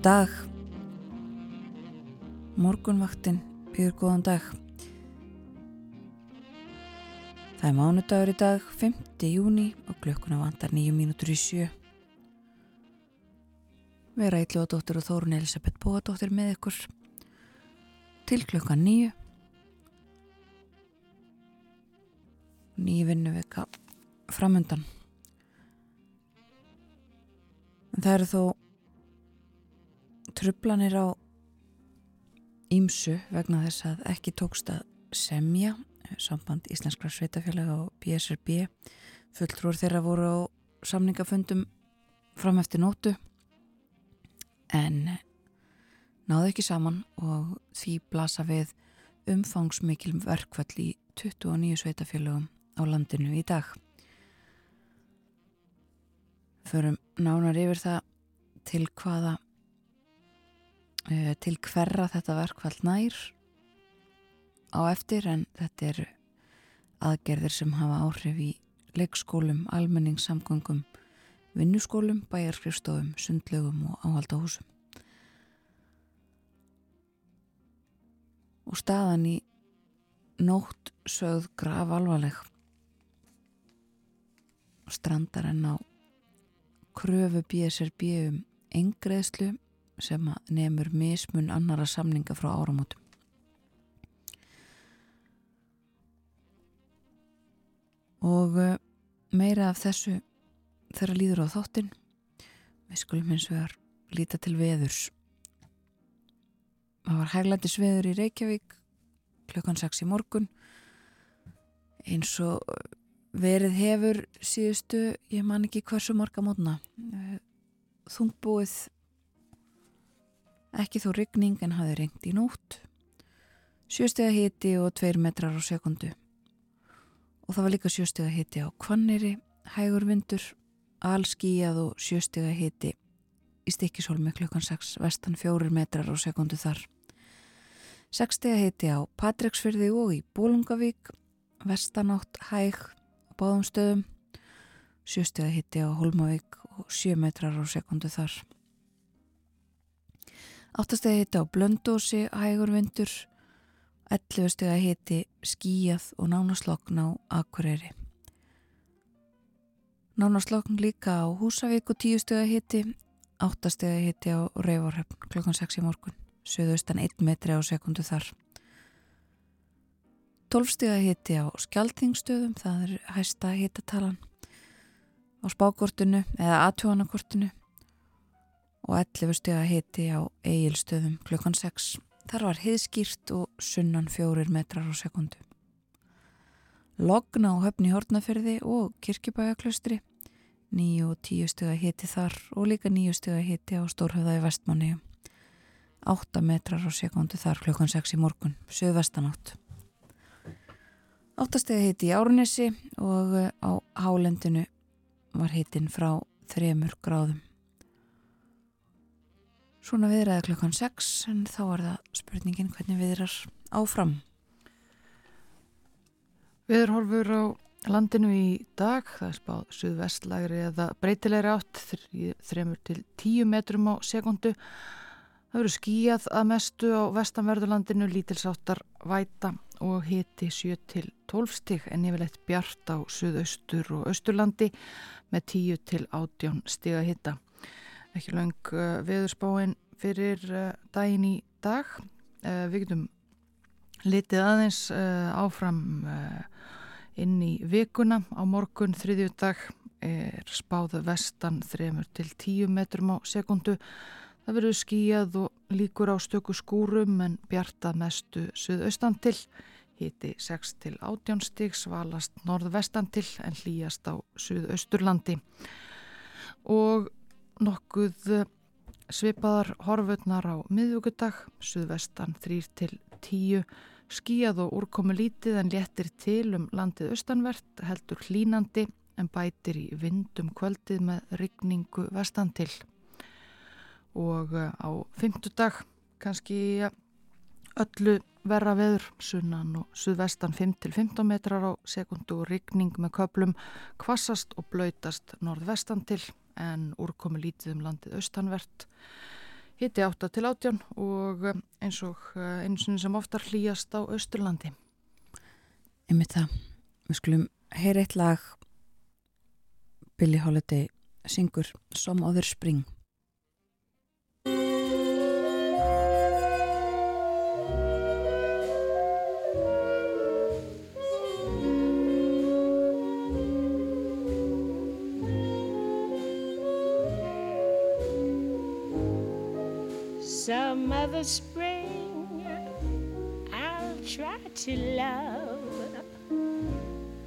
Góðan dag. Morgunvaktin býður góðan dag. Það er mánudagur í dag, 5. júni og klukkuna vandar 9 mínútur í sjö. Vera Íllóðadóttir og Þórun Elisabeth Bóadóttir með ykkur til klukkan 9. Nýju vinnu vika framundan. En það eru þó trublanir á Ímsu vegna þess að ekki tókst að semja. Samband Íslenskra sveitafélaga og BSRB fulltrúur þeirra voru á samningafundum fram eftir nótu en náðu ekki saman og því blasa við umfangsmikil verkvall í 29 sveitafélagum á landinu í dag. Förum nánar yfir það til hvaða til hverra þetta verkvall nær á eftir en þetta eru aðgerðir sem hafa áhrif í leikskólum, almenningssamgöngum, vinnuskólum, bæjarskrifstofum, sundlegum og áhaldahúsum. Og staðan í nótt sögð graf alvarleg strandar en á kröfu BSRB um engreðslu sem nefnur mismun annara samninga frá áramótum. Og eh, meira af þessu þeirra líður á þáttinn. Við skulum eins og vegar líta til veðurs. Það var hæglændis veður í Reykjavík klukkan 6 í morgun eins og verið hefur síðustu, ég man ekki hversu marga mótna eh, þungbúið Ekki þó ryggning en hafi rengt í nótt. Sjöstega hiti og tveir metrar á sekundu. Og það var líka sjöstega hiti á kvanniri, hægur vindur, allskíjað og sjöstega hiti í stikkishólmi klukkan 6, vestan fjórir metrar á sekundu þar. Sekstega hiti á Patreksfyrði og í Bólungavík, vestanátt hæg á báðum stöðum, sjöstega hiti á Holmavík og sjö metrar á sekundu þar. Áttastega hiti á blöndósi, hægur vindur, 11 stega hiti skíjað og nánaslokn á Akureyri. Nánaslokn líka á Húsavík og 10 stega hiti, 8 stega hiti á Reyvarhöfn klokkan 6 í morgun, söðaustan 1 metri á sekundu þar. 12 stega hiti á Skjaltingstöðum, það er hæsta hitatalan á spákortinu eða aðtjóðanakortinu og 11 steg að hiti á eigilstöðum klukkan 6. Þar var heiðskýrt og sunnan fjórir metrar á sekundu. Logna á höfni Hortnaferði og Kirkjubæjaklaustri, 9 og 10 steg að hiti þar og líka 9 steg að hiti á Stórhauða í vestmanni. 8 metrar á sekundu þar klukkan 6 í morgun, söðvestanátt. 8 steg að hiti í Árnesi og á Hálendinu var hitin frá 3 gráðum. Svona viðræði klukkan 6 en þá er það spurningin hvernig viðrar áfram. Viðurhorfur á landinu í dag, það er spáð suðvestlægri eða breytilegri átt, þremur til 10 metrum á sekundu. Það verður skíjað að mestu á vestanverðurlandinu, lítilsáttar væta og hiti 7 til 12 stig en yfirleitt bjart á suðaustur og austurlandi með 10 til 18 stiga hitta ekki lang uh, veðurspáin fyrir uh, daginn í dag. Uh, við getum litið aðeins áfram inn í vikuna á morgun þriðju dag er spáðu vestan 3 til 10 metrum á sekundu. Það verður skíjað og líkur á stöku skúrum en bjartað mestu suðaustan til. Hiti 6 til 18 stík, svalast norðvestan til en hlýjast á suðausturlandi. Og nokkuð eh, svipaðar horfurnar á miðvíkudag, suðvestan 3 til 10, skíjað og úrkomu lítið en léttir til um landið austanvert, heldur hlínandi en bætir í vindum kvöldið með rigningu vestan til. Og eh, á fymtudag kannski öllu verra veður, sunnan og suðvestan 5-15 metrar á sekundu og rigning með köplum, kvassast og blöytast norðvestan til en úrkomi lítið um landið austanvert. hitti 8 til 18 og eh, eins og eh, eins og sem oftar hlýjast á Östurlandi. Ymmið það, við skulum heyra eitt lag Billie Holiday syngur Some Other Spring. Other spring I'll try to love.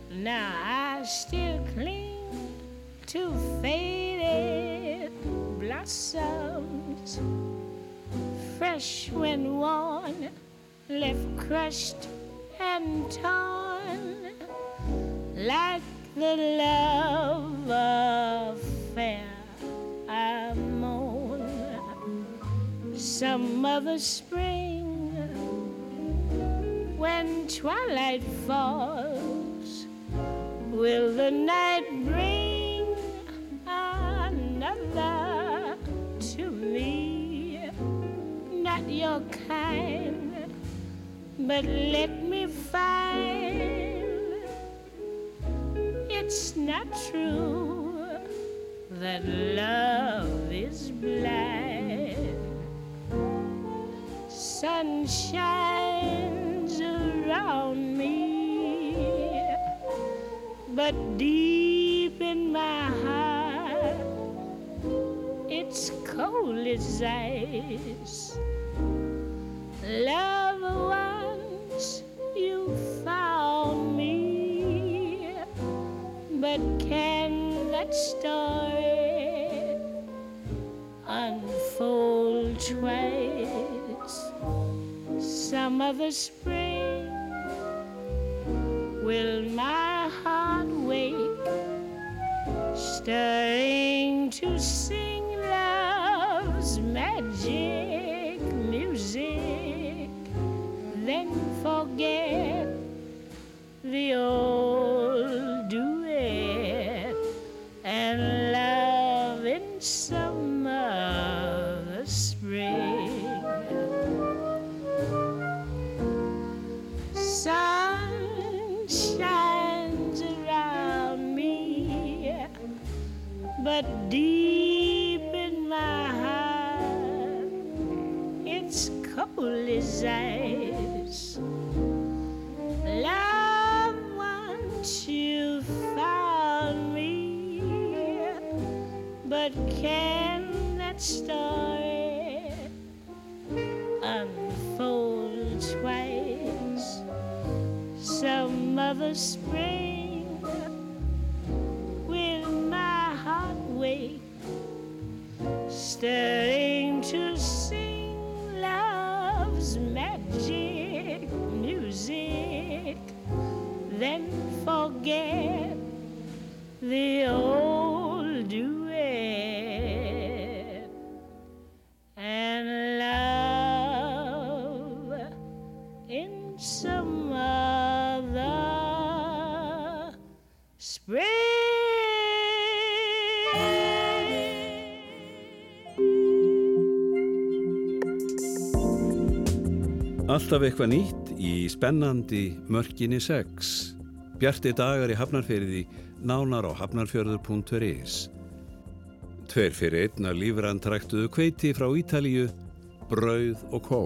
Now I still cling to faded blossoms, fresh when worn, left crushed and torn, like the love affair Some other spring, when twilight falls, will the night bring another to me? Not your kind, but let me find it's not true that love is blind. Sun shines around me, but deep in my heart, it's cold as ice. Love once you found me, but can that story unfold twice? Some other spring. Will my heart wake, stirring to sing love's magic music, then forget the old as ice. Love, once you found me, but can that story unfold twice? Some other spring will my heart wake, stirring to then forget the old duet and love in some other spring. Alltaf eitthvað nýtt í spennandi mörkinni 6. Bjarti dagar í Hafnarfjörði, nánar á hafnarfjörður.is. Tveir fyrir einna lífrandræktuðu kveiti frá Ítalíu, brauð og kó.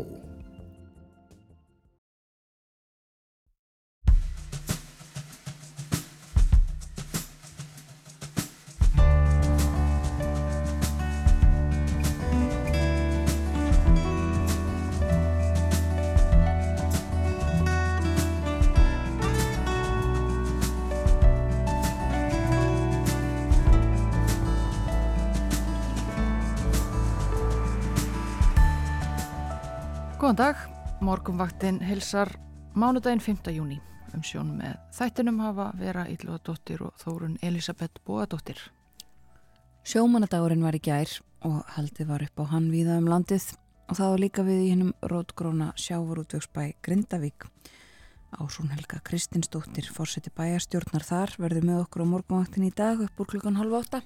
Morgumvaktin hilsar mánudaginn 5. júni. Um sjón með þættinum hafa vera Ílluðadóttir og Þórun Elisabeth Bóadóttir. Sjómanadagurinn var í gær og haldið var upp á hann víða um landið og það var líka við í hennum rótgróna sjávarútvegsbæ Grindavík. Ásún Helga Kristinsdóttir, fórseti bæjarstjórnar þar, verður með okkur á morgunvaktin í dag upp úr klukkan halv átta.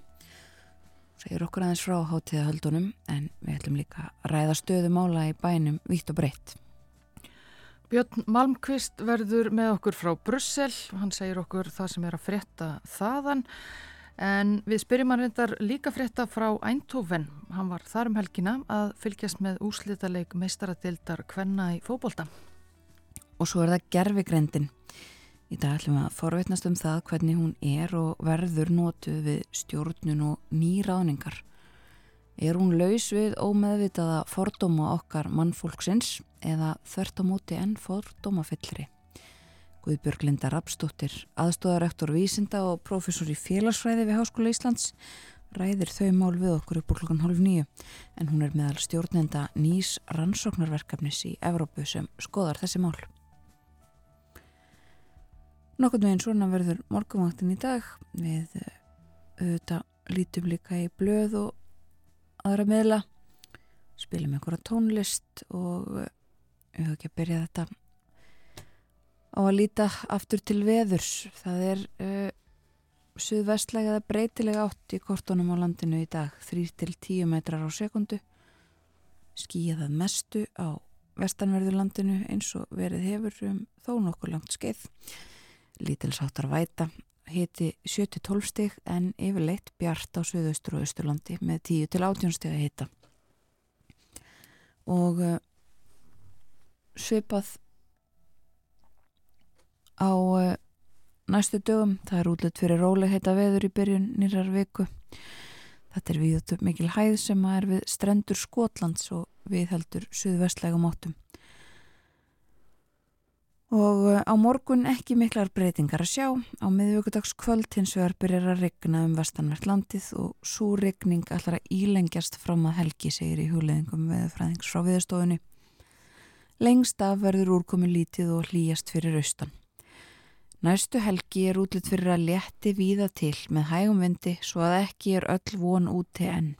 segir okkur aðeins frá hátíðahöldunum en við ætlum líka að ræða stöðumála í bænum vitt og breytt. Björn Malmqvist verður með okkur frá Brussel hann segir okkur það sem er að frétta þaðan en við spyrjum hann reyndar líka frétta frá Eindhoven. Hann var þar um helgina að fylgjast með úslítaleik meistaradildar Kvenna í fókbólta. Og svo er það gerfigrendin. Í dag ætlum við að forveitnast um það hvernig hún er og verður notuð við stjórnun og nýraðningar. Er hún laus við ómeðvitaða fordóma okkar mannfólksins eða þvert á móti enn fordómafyllri? Guðbjörg Linda Rapsdóttir, aðstóðarektor vísinda og profesor í félagsfræði við Háskóla Íslands, ræðir þau mál við okkur upp úr klokkan hálf nýju en hún er meðal stjórnenda nýs rannsóknarverkefnis í Evrópu sem skoðar þessi mál. Nokkurnu einn svona verður morgumvaktin í dag við eh, auðvitað lítum líka í blöð og aðra meðla spilum einhverja tónlist og eh, við höfum ekki að byrja þetta á að líta aftur til veðurs. Það er uh, suðvestlega eða breytilega átt í kortunum á landinu í dag. 3-10 metrar á sekundu skíðað mestu á vestanverðurlandinu eins og verið hefur um þó nokkuð langt skeið. Lítilsáttar væta, hiti 7-12 stig en yfirleitt bjart á Suðaustur og Östurlandi með 10-18 stig að hita. Og uh, svipað á uh, næstu dögum, það er útlut fyrir róleg heita veður í byrjun nýrar viku. Þetta er við mikil hæð sem er við strendur Skotlands og við heldur suðvestlægum áttum og eh, á morgun ekki miklar breytingar að sjá. Á miðvíkudags kvöld hins vegar byrjar að regna um vestanvert landið og svo regning allar að ílengjast fram að helgi segir í hugleðingum veðfræðings frá viðstofunni. Lengst af verður úrkomi lítið og hlýjast fyrir austan. Næstu helgi er útlitt fyrir að létti víða til með hægum vindi svo að ekki er öll von úti enn.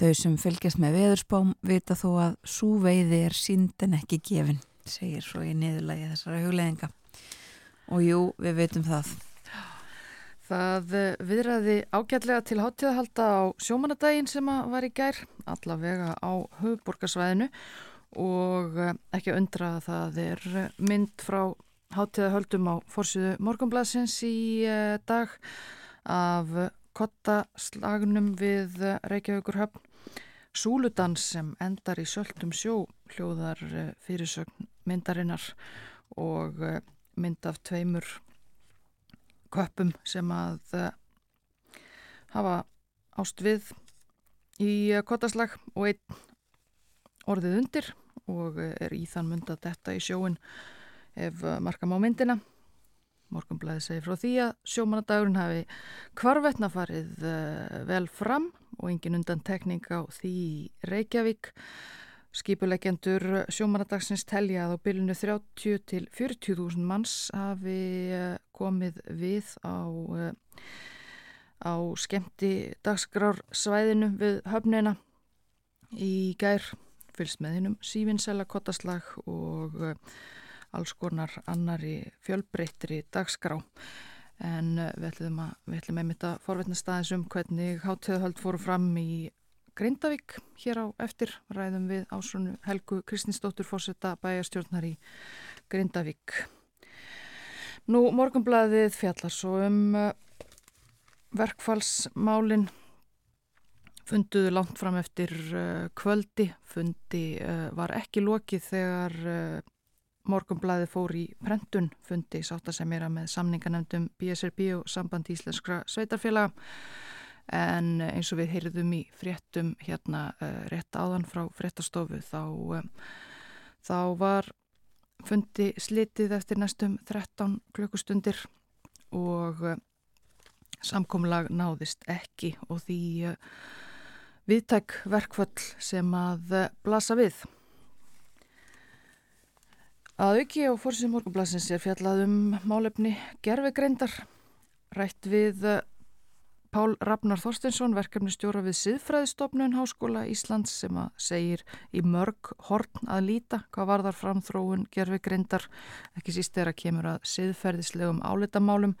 Þau sem fylgjast með veðurspám vita þó að svo veiði er sínd en ekki gefinn segir svo í niðurlagi þessara hugleðinga og jú, við veitum það. Það eh, viðræði ágætlega til hátíðahalda á sjómanadaginn sem var í gær allavega á höfuborgarsvæðinu og eh, ekki undra að það er mynd frá hátíðahöldum á fórsýðu morgunblassins í eh, dag af kottaslagnum við Reykjavíkur höfn Súludans sem endar í söldum sjó hljóðar fyrirsögn myndarinnar og eh, mynd af tveimur köpum sem að uh, hafa ást við í uh, kottaslag og einn orðið undir og er í þann mynd að detta í sjóin ef marka má myndina. Morgunblæði segi frá því að sjómanadagurinn hafi kvarvetna farið vel fram og engin undan tekning á því Reykjavík Skipuleggjendur sjómanadagsins telja að á bylunu 30 til 40.000 manns hafi eh, komið við á, eh, á skemmti dagskrársvæðinu við höfnina. Í gær fylgst með hinnum sífinsela kottaslag og eh, alls konar annari fjölbreyttri dagskrá. En við ætlum einmitt að forvetna staðins um hvernig hátöðhald fóru fram í Grindavík hér á eftir ræðum við ásunu Helgu Kristinsdóttur fórsetta bæjarstjórnar í Grindavík. Nú morgunblæðið fjallar svo um uh, verkfallsmálin funduðu langt fram eftir uh, kvöldi. Fundi uh, var ekki lokið þegar morgunblæði fór í prentun fundi sátt að semjara með samninganemdum BSRB og samband íslenskra sveitarfélaga en eins og við heyrðum í fréttum hérna uh, rétt áðan frá fréttastofu þá, um, þá var fundi slitið eftir næstum 13 klukkustundir og uh, samkomlag náðist ekki og því viðtæk verkvöld sem að blasa við. Að auki á fórsum morgunblasins er fjallað um málefni gerfegreindar rætt við Pál Ragnar Þorstinsson, verkefni stjóra við Siðfræðistofnun Háskóla Íslands sem að segir í mörg horn að líta hvað varðar framþróun gerfi grindar, ekki síst er að kemur að siðferðislegum álitamálum.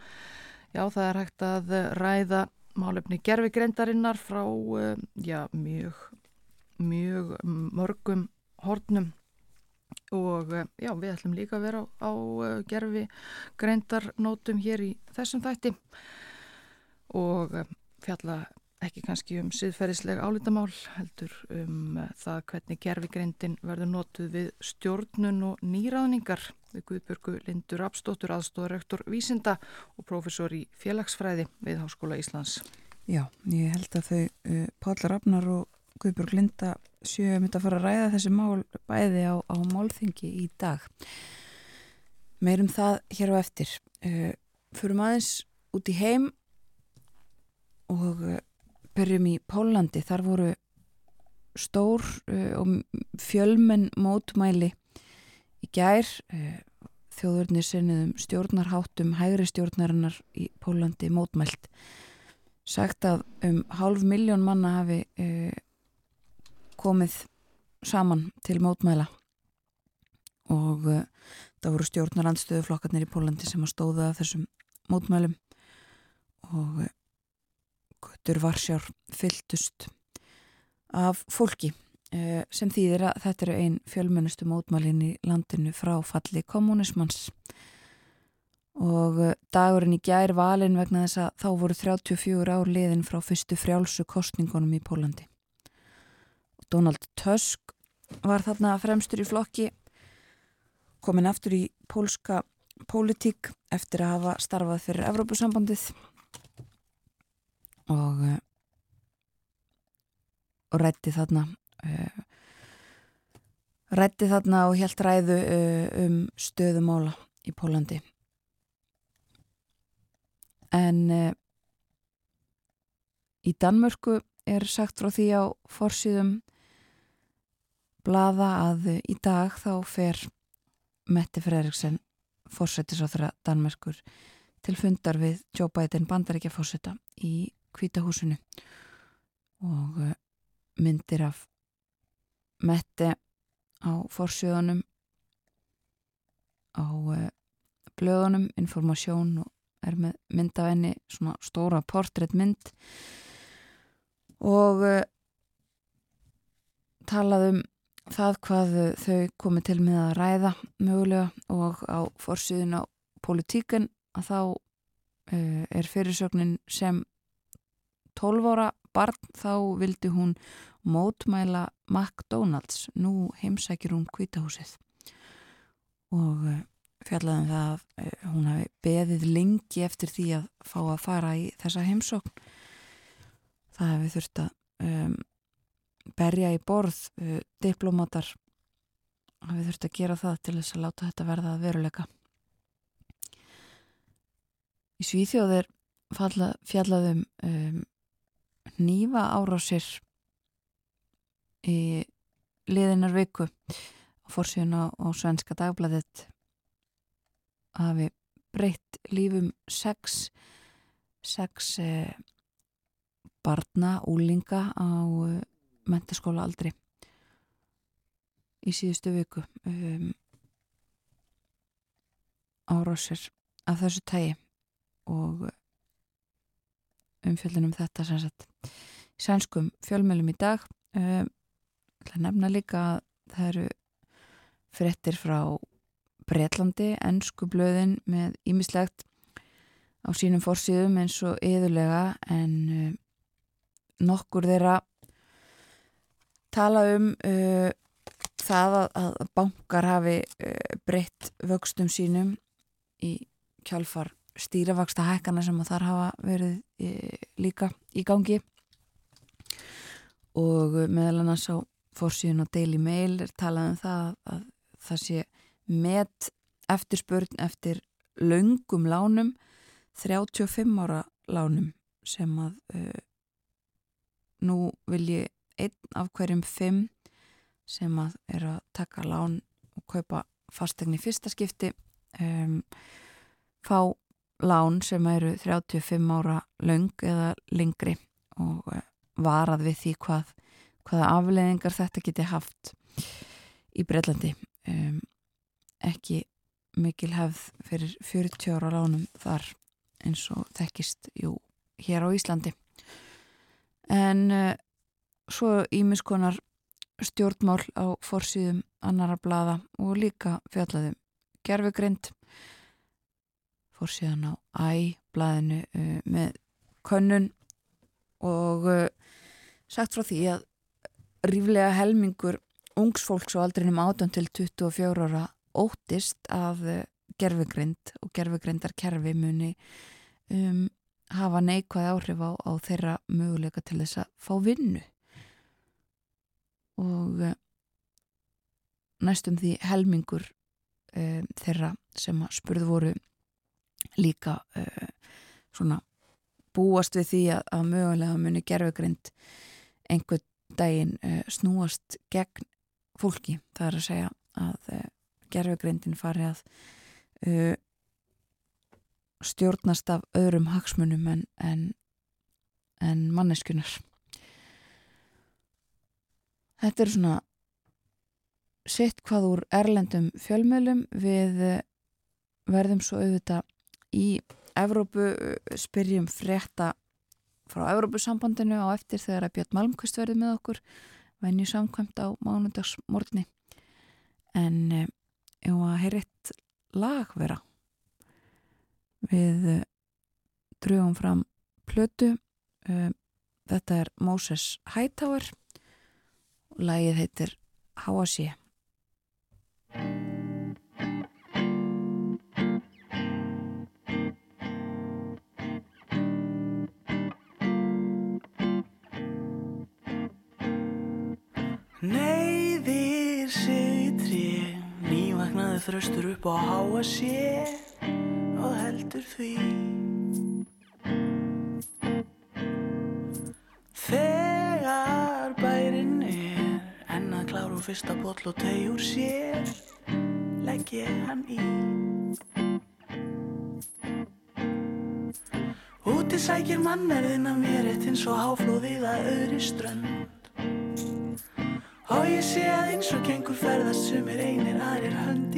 Já, það er hægt að ræða málefni gerfigreindarinnar frá uh, já, mjög, mjög mörgum hornum. Og uh, já, við ætlum líka að vera á, á uh, gerfigreindarnótum hér í þessum þætti og fjalla ekki kannski um siðferðisleg álítamál, heldur um uh, það hvernig gerfigreindin verður notuð við stjórnun og nýraðningar við Guðbjörgu Lindur Abstóttur, aðstóðarektor Vísinda og profesor í félagsfræði við Háskóla Íslands. Já, ég held að þau uh, Páll Rafnar og Guðbjörg Linda séu myndi að fara að ræða þessi mál bæði á, á málþingi í dag. Meirum það hér á eftir. Uh, Förum aðeins út í heim og uh, byrjum í Pólandi, þar voru stór uh, og fjölmenn mótmæli í gær. Uh, þjóðurnir sinniðum stjórnarháttum hægri stjórnarinnar í Pólandi mótmælt. Sagt að um hálf miljón manna hafi komið saman til mótmæla. Og það voru stjórnarandstöðuflokkarnir í Pólandi sem að stóða þessum mótmælum. Og götur Varsjár fylltust af fólki eh, sem þýðir að þetta eru einn fjölmennustu mótmælin í landinu frá falli kommunismans og eh, dagurinn í gær valin vegna þess að þá voru 34 ár liðin frá fyrstu frjálsu kostningunum í Pólandi Donald Tusk var þarna fremstur í flokki komin aftur í pólska pólitík eftir að hafa starfað fyrir Evrópusambandið og eh, og rætti þarna uh, rætti þarna og helt ræðu uh, um stöðumála í Pólandi en í Danmörku er sagt frá því á forsýðum blaða að í dag þá fer Mette Freriksen fórsættisáþra Danmörkur til fundar við Joe Biden bandaríkja fórsætta í kvítahúsinu og eh, myndir af metti á forsjöðunum á uh, blöðunum, informasjón og er með mynd af henni svona stóra portréttmynd og uh, talaðum það hvað þau komið til með að ræða mögulega og á forsjöðun á politíken að þá er fyrirsögnin sem 12 ára barn þá vildi hún mótmæla McDonalds, nú heimsækir hún kvítahúsið og eh, fjallaðum það að eh, hún hafi beðið lengi eftir því að fá að fara í þessa heimsókn. Það hefði þurft að um, berja í borð uh, diplomatar hafi þurft að gera það til þess að láta þetta verða að veruleika. Í Svíþjóðir fjallaðum um, nýfa árásir í liðinar viku á fórsíðun á, á Svenska dagblæðið hafi breytt lífum sex sex eh, barna, úlinga á eh, mentaskóla aldri í síðustu viku um, árásir af þessu tægi og umfjöldunum þetta sagt sænskum fjölmjölum í dag. Um, nefna líka að það eru frettir frá Breitlandi, ennsku blöðin með ímislegt á sínum fórsíðum eins og yðurlega en uh, nokkur þeirra tala um uh, það að, að bankar hafi uh, breytt vöxtum sínum í kjálfar stýravaksta hækana sem þar hafa verið e, líka í gangi. Og meðal annars á fórsíðun og Daily Mail er talað um það að það sé met eftirspurn eftir laungum lánum 35 ára lánum sem að uh, nú vil ég einn af hverjum fimm sem að er að taka lán og kaupa fastegni fyrsta skipti um, fá lán sem eru 35 ára laung eða lengri og eh, varað við því hvað, hvaða afleðingar þetta geti haft í Breitlandi um, ekki mikil hefð fyrir 40 ára lánum þar eins og þekkist jú hér á Íslandi. En uh, svo ímiskonar stjórnmál á forsýðum annara blada og líka fjallaðum gerfugrind forsýðan á æ-blaðinu uh, með könnun og uh, sagt frá því að ríflega helmingur ungsfólks á aldrinum 18 til 24 ára óttist að uh, gerfugrind og gerfugrindar-kerfi muni um, hafa neikvæð áhrif á, á þeirra möguleika til þess að fá vinnu. Og uh, næstum því helmingur um, þeirra sem að spurðu voru líka uh, svona búast við því að, að mögulega muni gerfugrind einhvern daginn uh, snúast gegn fólki. Það er að segja að uh, gerfugrindin fari að stjórnast af öðrum hagsmunum en, en, en manneskunar. Þetta er svona sitt hvað úr erlendum fjölmjölum við verðum svo auðvitað í Evrópu spyrjum frétta frá Evrópusambandinu á eftir þegar að Björn Malmqvist verði með okkur venju samkvæmt á mánudagsmorni en ef að heyriðt lag vera? Við drögum fram plötu þetta er Moses Hightower. Lagið heitir Háa sé Neyðir sig tré Nývagnaði þröstur upp á háa sé Og heldur því. Þegar bærin er En að kláru fyrsta botl og tegjur sér Legg ég hann í. Úti sækir mannerðin að mér Eitt eins og háflóðið að öðri strönd ég sé að eins og gengur ferðast sumir einir aðrir hönd.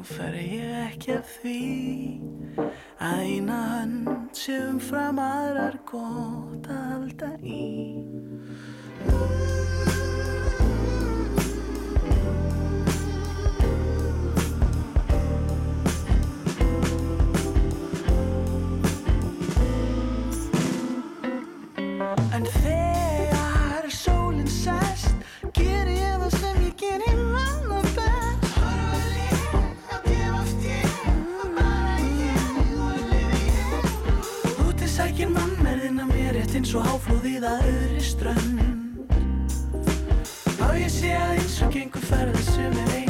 Þá fer ég ekki af því Að eina hönd sé umfram aðrar gott að halda í. En þegar eins og háflóðið að öðri strönd. Og ég sé að eins og gengur ferða sem er einir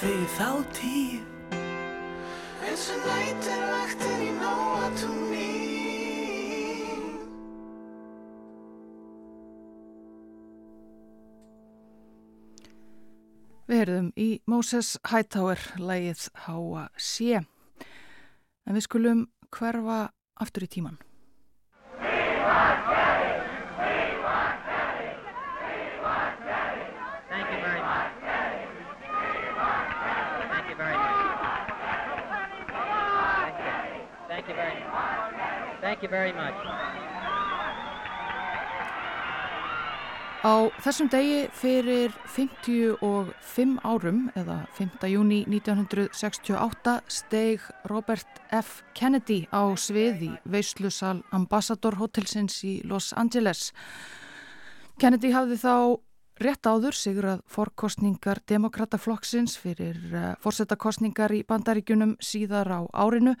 fyrir þá tíð eins og nætur vaktin í nóatúni Við heyrðum í Moses Hightower lægið Háa sé. En við skulum hverfa aftur í tíman. Thank you very much. Thank you very much. Thank you. Thank you very much. Thank you very much. Á þessum degi fyrir 55 árum, eða 5. júni 1968, steig Robert F. Kennedy á svið í veislusal Ambassador Hotelsins í Los Angeles. Kennedy hafði þá rétt áður sigrað forkostningar demokrataflokksins fyrir uh, fórsetakostningar í bandaríkunum síðar á árinu,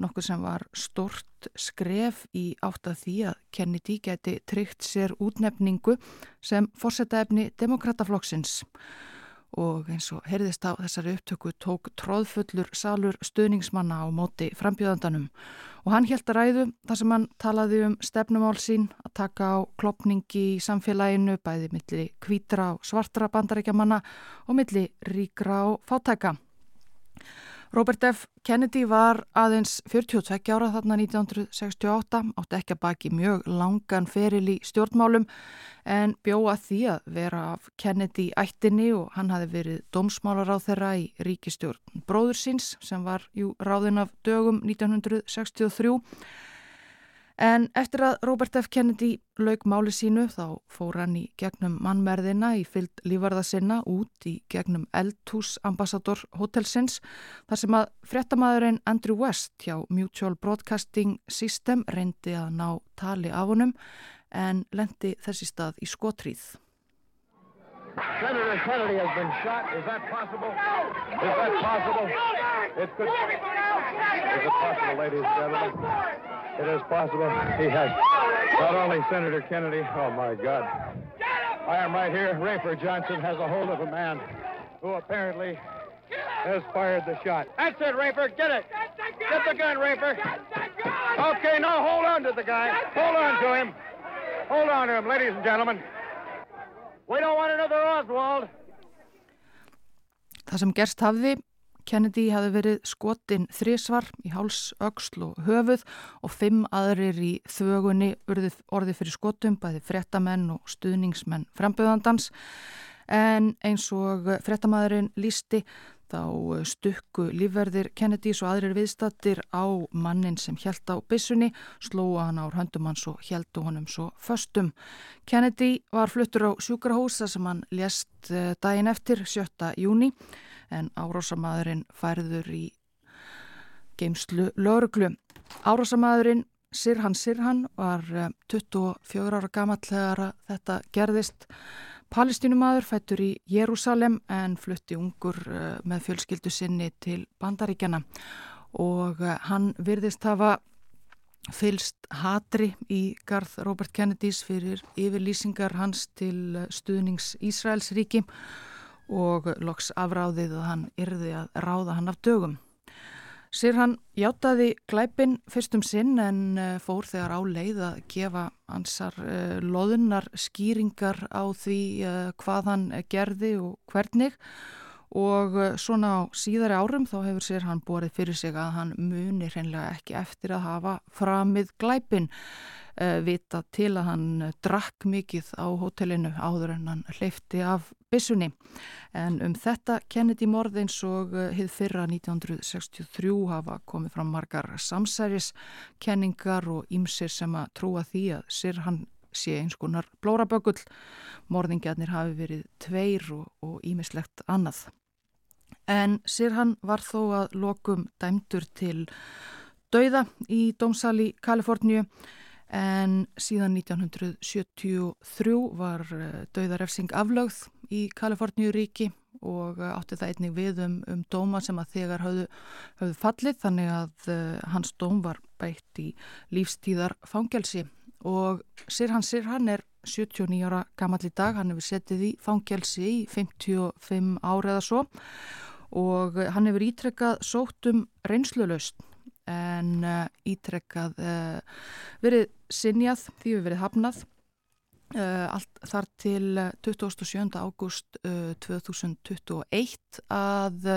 nokkuð sem var stort skref í átt að því að Kennedy geti tryggt sér útnefningu sem fórsetaefni demokrataflokksins og eins og heyrðist á þessari upptöku tók tróðfullur salur stuðningsmanna á móti frambjöðandanum og hann held að ræðu þar sem hann talaði um stefnumál sín að taka á klopningi í samfélaginu bæði milli kvítra og svartra bandarækjamanna og milli ríkra og fátæka. Robert F. Kennedy var aðeins 42 ára þarna 1968, átti ekki að baki mjög langan feril í stjórnmálum en bjóða því að vera af Kennedy ættinni og hann hafi verið dómsmálar á þeirra í ríkistjórn bróður síns sem var jú ráðin af dögum 1963 En eftir að Robert F. Kennedy lauk máli sínu þá fór hann í gegnum mannmerðina í fyllt lífarða sinna út í gegnum eldhús ambassador hotelsins þar sem að frettamæðurinn Andrew West hjá Mutual Broadcasting System reyndi að ná tali af honum en lendi þessi stað í skotríð. Senator Kennedy has been shot. Is that possible? Is that possible? It could. Is it possible, ladies and gentlemen? It is possible. He has not only Senator Kennedy. Oh my God! I am right here. Rafer Johnson has a hold of a man who apparently has fired the shot. That's it, Rafer. Get it. Get the gun, Rafer. Okay, now hold on to the guy. Hold on to him. Hold on to him, ladies and gentlemen. We don't want another Oswald. Það sem gerst hafði, Kennedy hafi verið skotin þrísvar í háls, öxl og höfuð og fimm aðrir í þögunni urðið orði fyrir skotum, bæði frettamenn og stuðningsmenn framböðandans. En eins og frettamæðurinn lísti þá stukku lífverðir Kennedys og aðrir viðstattir á mannin sem hjælt á bissunni, slóa hann ár höndum hans og hjæltu honum svo föstum. Kennedy var fluttur á sjúkrahúsa sem hann lést daginn eftir 7. júni en árásamæðurinn færður í geimslu lauruglu. Árásamæðurinn Sirhan Sirhan var 24 ára gamall þegar þetta gerðist. Palestínumadur fættur í Jérúsalem en flutti ungur með fjölskyldu sinni til Bandaríkjana og hann virðist hafa fylst hatri í garð Robert Kennedys fyrir yfirlýsingar hans til stuðnings Ísraels ríki og loks afráðið að hann yrði að ráða hann af dögum. Sér hann hjátaði glæpin fyrstum sinn en fór þegar á leið að gefa hansar uh, loðunar skýringar á því uh, hvað hann gerði og hvernig og svona á síðari árum þá hefur sér hann borið fyrir sig að hann muni hreinlega ekki eftir að hafa framið glæpin vita til að hann drakk mikið á hotellinu áður en hann hleyfti af bissunni. En um þetta Kennedy morð eins og hið fyrra 1963 hafa komið fram margar samsæriskenningar og ímsir sem að trúa því að sér hann sé eins konar blórabökull. Morðingjarnir hafi verið tveir og ímislegt annað. En sér hann var þó að lokum dæmdur til dauða í dómsali Kaliforníu en síðan 1973 var dauðarefsing aflögð í Kaliforníuríki og átti það einnig við um, um dóma sem að þegar hafðu, hafðu fallið þannig að uh, hans dóm var beitt í lífstíðar fangelsi og Sirhan Sirhan er 79 ára gammal í dag, hann hefur setið í fangelsi í 55 ára eða svo. Og hann hefur ítrekkað sótt um reynslulaust en uh, ítrekkað uh, verið sinjað því við verið hafnað uh, allt þar til 27. ágúst 2021 að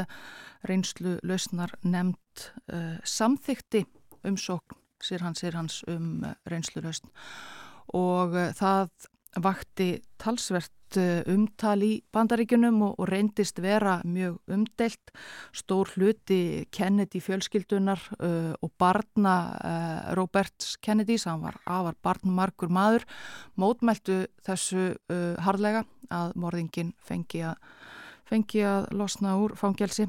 reynslu lausnar nefnd samþykti umsókn sér hans, sér hans um reynslu lausn og það vakti talsvert uh, umtal í bandaríkunum og, og reyndist vera mjög umdelt stór hluti Kennedy fjölskyldunar uh, og barna uh, Roberts Kennedy sem var afar barnmarkur maður mótmæltu þessu uh, harlega að morðingin fengi að fengi að losna úr fangelsi.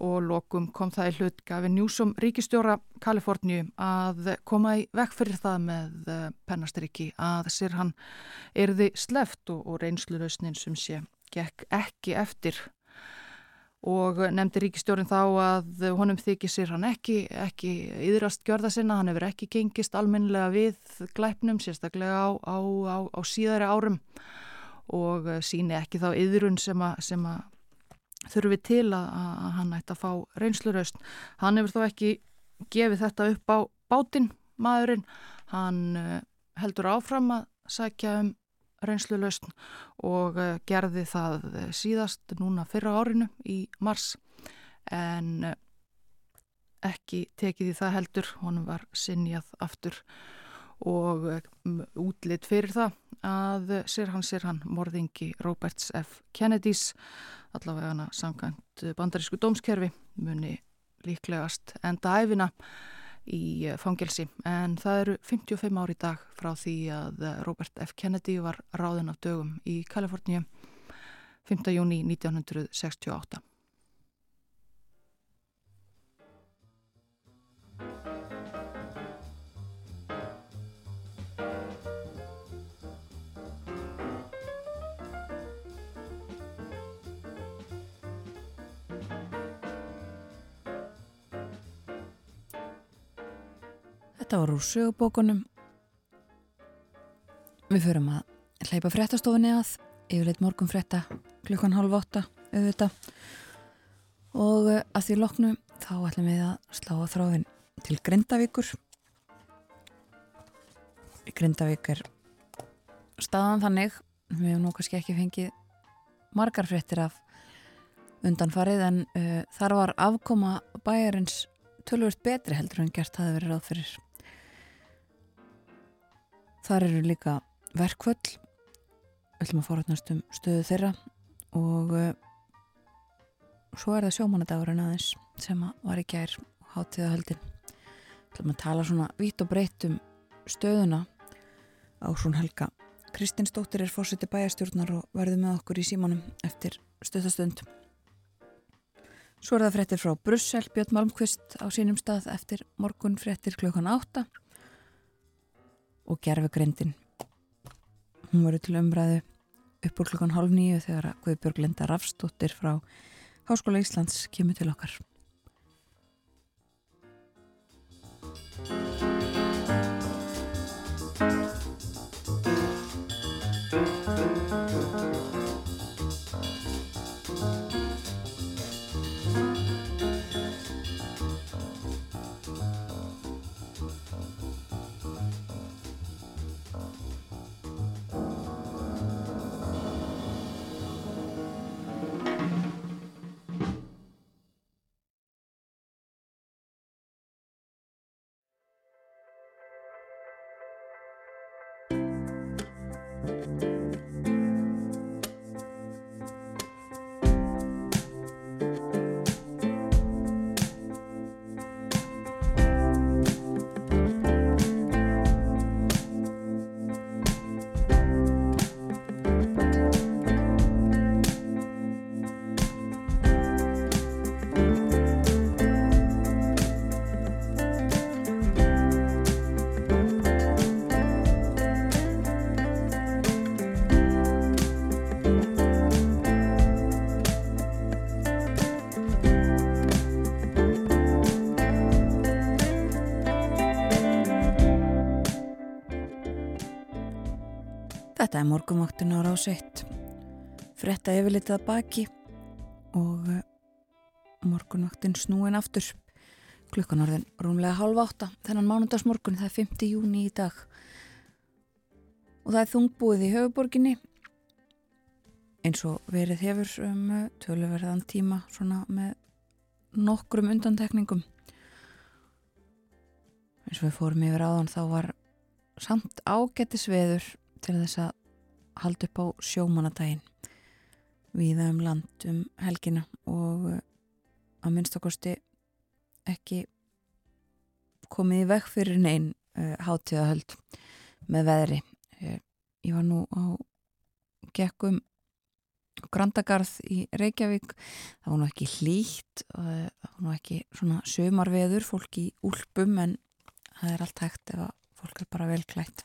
Og lokum kom það í hlut gafin Njúsum ríkistjóra Kaliforníu að koma í vekk fyrir það með eh, pennastriki að sér hann erði sleft og, og reynslurösnin sem sé gekk ekki eftir. Og nefndi ríkistjórin þá að honum þykir sér hann ekki, ekki yðrast gjörða sinna, hann hefur ekki gengist almennilega við glæpnum, sérstaklega á, á, á, á síðari árum. Og síni ekki þá yðrun sem að, að þurfi til að, að hann ætti að fá reynsluraust. Hann hefur þó ekki gefið þetta upp á bátinn maðurinn. Hann uh, heldur áfram að sækja um reynslulaust og uh, gerði það síðast núna fyrra árinu í mars en ekki tekið í það heldur. Honum var sinjað aftur og útlitt fyrir það að sér hann sér hann morðingi Roberts F. Kennedys allavega hana samkvæmt bandarísku dómskerfi muni líklegast enda æfina í fangelsi en það eru 55 ári dag frá því að Robert F. Kennedy var ráðin af dögum í Kaliforníu 5. júni 1968 Þetta var úr sögubókunum. Við förum að hleypa fréttastofunni að, yfirleitt morgun frétta klukkan halv åtta auðvitað og eh, að því loknu þá ætlum við að slá að þráðin til Grindavíkur. Grindavík er staðan þannig, við hefum nú kannski ekki fengið margar fréttir af undanfarið en uh, þar var afkoma bæjarins tölvöld betri heldur en gert hafi verið ráð fyrir Þar eru líka verkvöld, við ætlum að forhætnast um stöðu þeirra og uh, svo er það sjómanadagurinn aðeins sem að var í gær hátíðahöldin. Við ætlum að tala svona vít og breytt um stöðuna á svon helga. Kristinsdóttir er fórseti bæjastjórnar og verður með okkur í símanum eftir stöðastönd. Svo er það fréttir frá Brussel, Björn Malmqvist á sínum stað eftir morgun fréttir klukkan átta og gerfugrindin. Hún voru til umræðu upp úr klukkan hálf nýju þegar Guðbjörg Linda Rafstóttir frá Háskóla Íslands kemur til okkar. Þetta er morgumvaktin á ráseitt. Yfirlitið að baki og eh, morgunvaktin snúin aftur. Klukkan orðin rúmlega halv átta. Þennan mánundagsmorgun, það er 5. júni í dag. Og það er þungbúið í höfuborginni eins og verið hefur um eh, töluverðan tíma svona með nokkrum undantekningum. Eins og við fórum yfir áðan þá var samt ágættisveður til þess að halda upp á sjómanadaginn viða um land um helgina og uh, að minnstakosti ekki komið í vekk fyrir neinn uh, hátíðahöld með veðri. Uh, ég var nú á gekkum Grandagarð í Reykjavík. Það var nú ekki hlýtt það var nú ekki svona sömarveður fólk í úlpum en það er allt hægt ef að fólk er bara vel klætt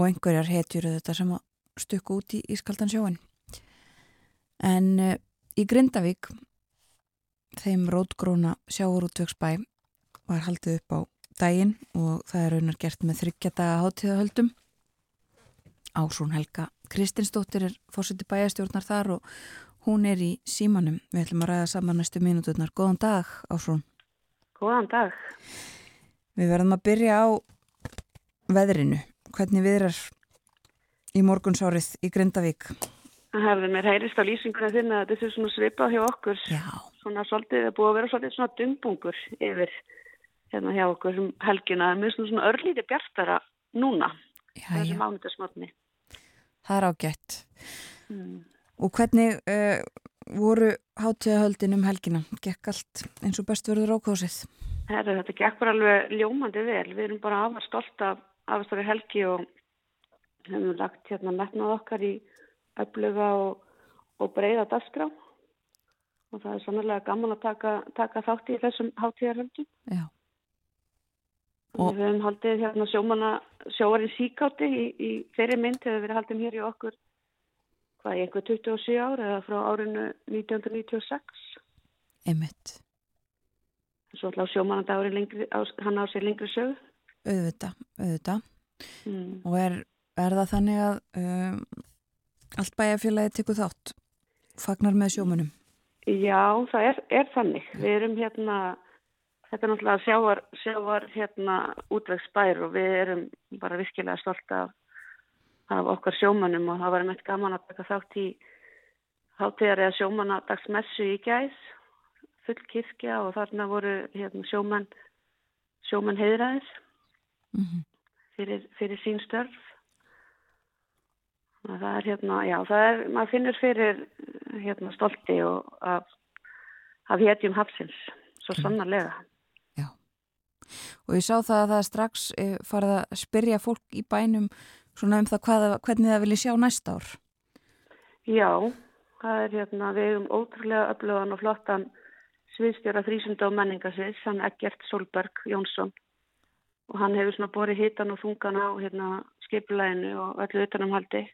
og einhverjar hetjur þetta sem að stukku út í Ískaldan sjóin en uh, í Grindavík þeim rótgróna sjáurútvegsbæ var haldið upp á daginn og það er raunar gert með þryggjadaga hátíðahöldum. Ásrún Helga Kristinsdóttir er fórseti bæjastjórnar þar og hún er í símanum. Við ætlum að ræða saman næstu mínúturnar. Góðan dag Ásrún. Góðan dag. Við verðum að byrja á veðrinu. Hvernig viðrar í morgunsárið í Grindavík? Hefði mér heyrist á lýsinguna þinn að þetta er svona svipað hjá okkur. Já. Svona svolítið, það búið að vera svolítið svona dumbungur yfir hérna hjá okkur sem helgina. Það er mjög svona, örlítið bjartara núna. Já. mánudagsmotni. Það er ágætt. Mm. Og hvernig uh, voru hátíðahöldin um helgina? Gekk allt eins og best verður ákvásið? Herra, þetta gekk bara alveg ljómandi vel. Við erum bara afar stolt af afastari helgi og hefum lagt hérna metnað okkar í öfluga og, og breyða dagskrá. Og það er sannlega gaman að taka, taka þátt í þessum hátíðarhöldum. Já. Og við höfum haldið hérna sjómanna, sjóarinn síkátti í, í þeirri mynd hefur verið haldið hér í okkur hvað í einhver 27 ár eða frá árinu 1996. Einmitt. Svo ætla á sjómannadagurinn lengri, á, hann á sér lengri sög. Auðvita, auðvita. Mm. Og er, er það þannig að um, allt bæjarfélagi tekur þátt? Fagnar með sjómunum? Já, það er, er þannig. Við erum hérna, þetta er náttúrulega sjávar, sjávar hérna útvegsbær og við erum bara virkilega stolt af, af okkar sjómanum og það var meitt gaman að taka þátt í hátíðar eða sjómanadagsmessu í gæs, full kirkja og þarna voru hérna, sjóman, sjóman heiðræðis Mm fyrir, fyrir sín störf. Það er hérna, já, það er, maður finnur fyrir hérna stolti og af, af hétjum hafsins, svo sannarlega. Og ég sá það að það strax eh, farið að spyrja fólk í bænum svona um það hvað, hvernig það vilji sjá næsta ár. Já, það er hérna, við hefum ótrúlega öflugan og flottan sviðstjóra frísunda og menningasviðs, hann Eggert Solberg Jónsson og hann hefur svona borið hitan og þungan á hérna skipulæginu og öllu utanumhaldi.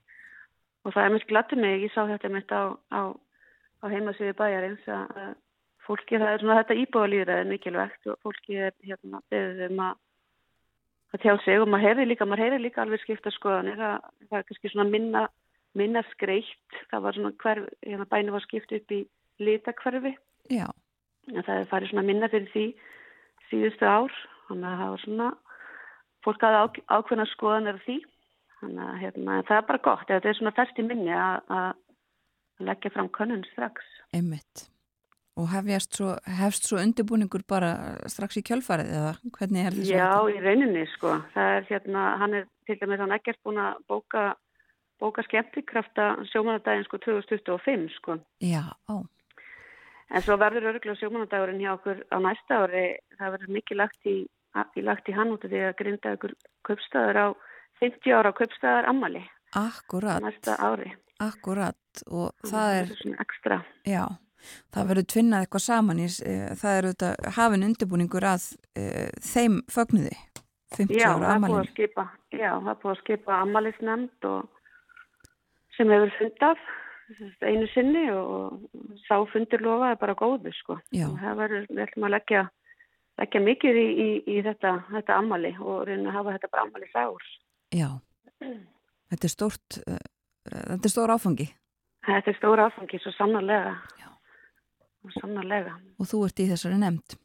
Og það er mjög glatið mig, ég sá þetta mitt á, á, á heimasviði bæjarins að fólki, það er svona þetta íbúðalýðræði mikilvægt og fólki er hérna beðið um að að tjá sig og maður heyri líka, maður heyri líka alveg skipta skoðanir að það er kannski svona minna, minna skreitt, það var svona hverf, hérna bæni var skipt upp í litakverfi, það er farið svona minna fyrir því síðustu ár, þannig að það var svona, fólk hafði ákveðna skoðanir því, þannig að hérna, það er bara gott, þetta er svona fest í minni að, leggja fram könnun strax. einmitt. Og svo, hefst svo undirbúningur bara strax í kjölfarið eða hvernig er þessu? Já, í rauninni sko. Það er hérna, hann er til dæmis hann ekkert búin að bóka, bóka skemmtikrafta sjómanadaginn sko 2025 sko. Já, á, En svo verður örgulega sjómanadagurinn hjá okkur á næsta ári, það verður mikið lagt í, lagt í hann út af því að grinda ykkur kaupstæður á 50 ára kaupstæðar ammali akkurat, næsta ári. akkurat og það er, Þetta svona ekstra. já, það verður tvinnað eitthvað saman í, eh, það er auðvitað hafin undirbúningur að uh, þeim fögnuði, 50 Já, ára það er búið að amalinu. skipa, já, það er búið að skipa og sem hefur fundað einu sinni og sá fundir lofa er bara góðu, sko. Já. Það verður, við ætlum að leggja, leggja mikið í, í, í þetta, þetta ammæli og reyna að hafa þetta bara ammæli sárs. Já, Þetta er stórt, uh, þetta er stór áfangi Þetta er stóra áfangi, svo sannarlega. Já. Svo Sannarlega. og þú ert í þessari nefnd.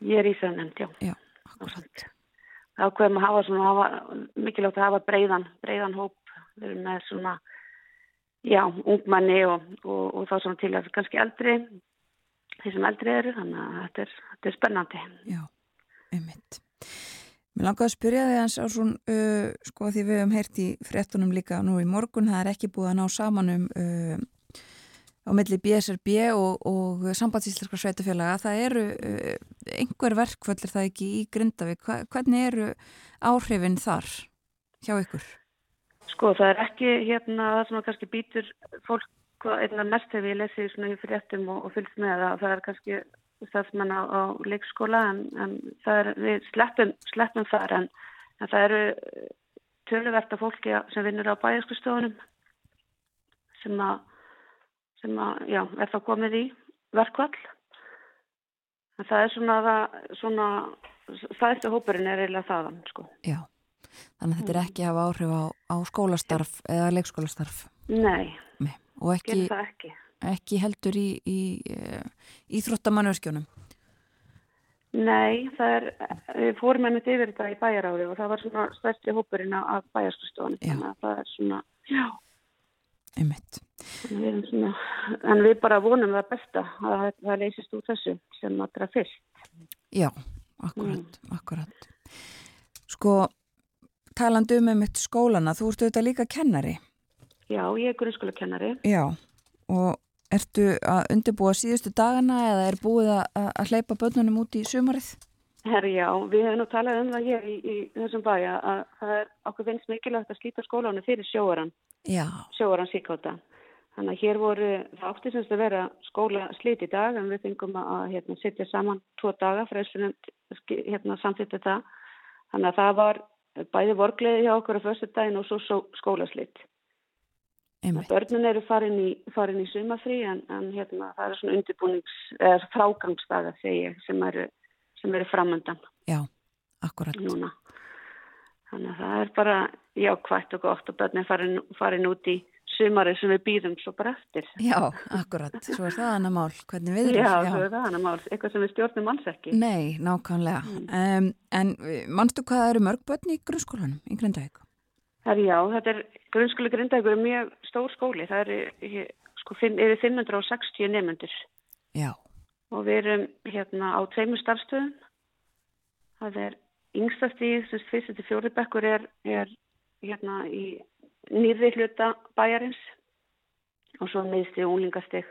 Ég er í þessu nefnd, já. Já, akkurat. Það ákveðum að hafa svona, hafa, mikilvægt að hafa breiðan, breiðan hóp. Við erum með svona, já, ungmanni og, og, og þá svona til að kannski eldri, þeir sem eldri eru, þannig að þetta er, þetta er spennandi. Já, einmitt. Mér langaði að spyrja þig eins á svona, uh, sko því við hefum heyrt í fréttunum líka nú í morgun, það er ekki búið að ná saman um uh, á milli BSRB og, og sambandsíslarska sveitafélaga. Það eru uh, einhver verkvöldir það ekki í Grindavík. Hva, hvernig eru áhrifin þar hjá ykkur? Sko, það er ekki hérna það sem að kannski býtur fólk hvað einna mest hefur ég lesið svona í fréttum og, og fylgst með það. Það er kannski stafsmenn á, á leikskóla en, en það er, við sleppum, sleppum þar en, en það eru töluvert af fólki sem vinnur á bæjarskustofunum sem að, sem að, já, er þá komið í verkvall. En það er svona, það, svona, stæðstu hópurinn er eiginlega þaðan, sko. Já, þannig að þetta er ekki að hafa áhrif á, á skólastarf eða leikskólastarf. Nei, Nei. Og ekki, ekki. ekki heldur í, í uh, íþróttamannurskjónum. Nei, það er, við fórum einmitt yfir þetta í bæjaráði og það var svona stærsti hópurinn af-. Já. Þannig að það er svona, já, Einmitt. erum svona, en við bara vonum það besta að það, leysist úr þessu sem allra fyrst. Já, akkurat, akkurat. Sko, talandi um einmitt skólana, þú ert auðvitað líka kennari. Já, ég er grunnskólakennari. Já, og ertu að undirbúa síðustu dagana eða er búið að, að- hleypa börnunum út í sumarið? Herri, já, við hefum nú talað um það hér í, í þessum bæja að það er okkur finnst mikilvægt að slíta skólanum fyrir sjóaran, Já, sjóaran síkáta. Þannig að hér voru, það átti semst að vera skóla slít í dag en við fengum að hérna, setja saman tvo daga fyrir þessum hérna, samþýttu það. Þannig að það var bæði vorgleði hjá okkur á fyrstu daginn og svo, svo skólaslitt. einmitt. Börnun eru farin í, í sumafrí en, en hérna, það eru svona undirbúnings, eða frágangsdaga segi ég, sem eru, sem eru framöndan Já, akkurat. núna. Þannig að það er bara jákvætt og gott og börnin farin, farin út í sumari sem við býðum svo bara eftir. Já, akkurat. Svo er það annað mál. Hvernig við Já, það er það hann að mál, eitthvað sem við stjórnum alls ekki. Nei, nákvæmlega. Um, en uh, manstu hvað eru mörg börn í grunnskólanum í Grindavík? Það er já, þetta er grunnskóli Grindavíkur er mjög stór skóli, það eru sko, yfir 560 nefnendur Já, og við erum hérna á tveimur starfstöðum. Það er yngsta stíð, sem fyrst til fjóri bekkur er, er hérna í nýrði hluta bæjarins. Og svo og úlingastig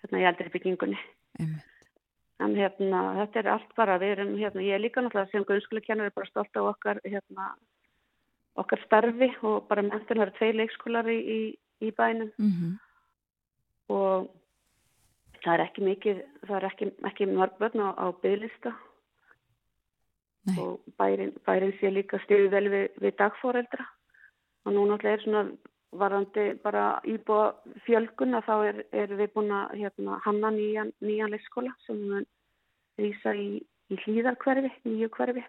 hérna í eldri byggingunni. En hérna, þetta er allt bara, við erum hérna, ég er líka náttúrulega sem grunnskólakennari bara stolt á okkar, hérna, okkar starfi og bara mentur eru tvei leikskólari í, í bænum Mm og það er ekki mikið, það er ekki, ekki mörg börn á, á bygglista Nei. og bærin, bærin sé líka stiðu vel við, við dagfóreldra og nú náttúrulega er svona varandi bara íbúa fjölgun að þá er, er við búin að hérna, hanna nýjan, nýjan leikskóla sem við rýsa í, í hlýðarkverfi, nýju hverfi.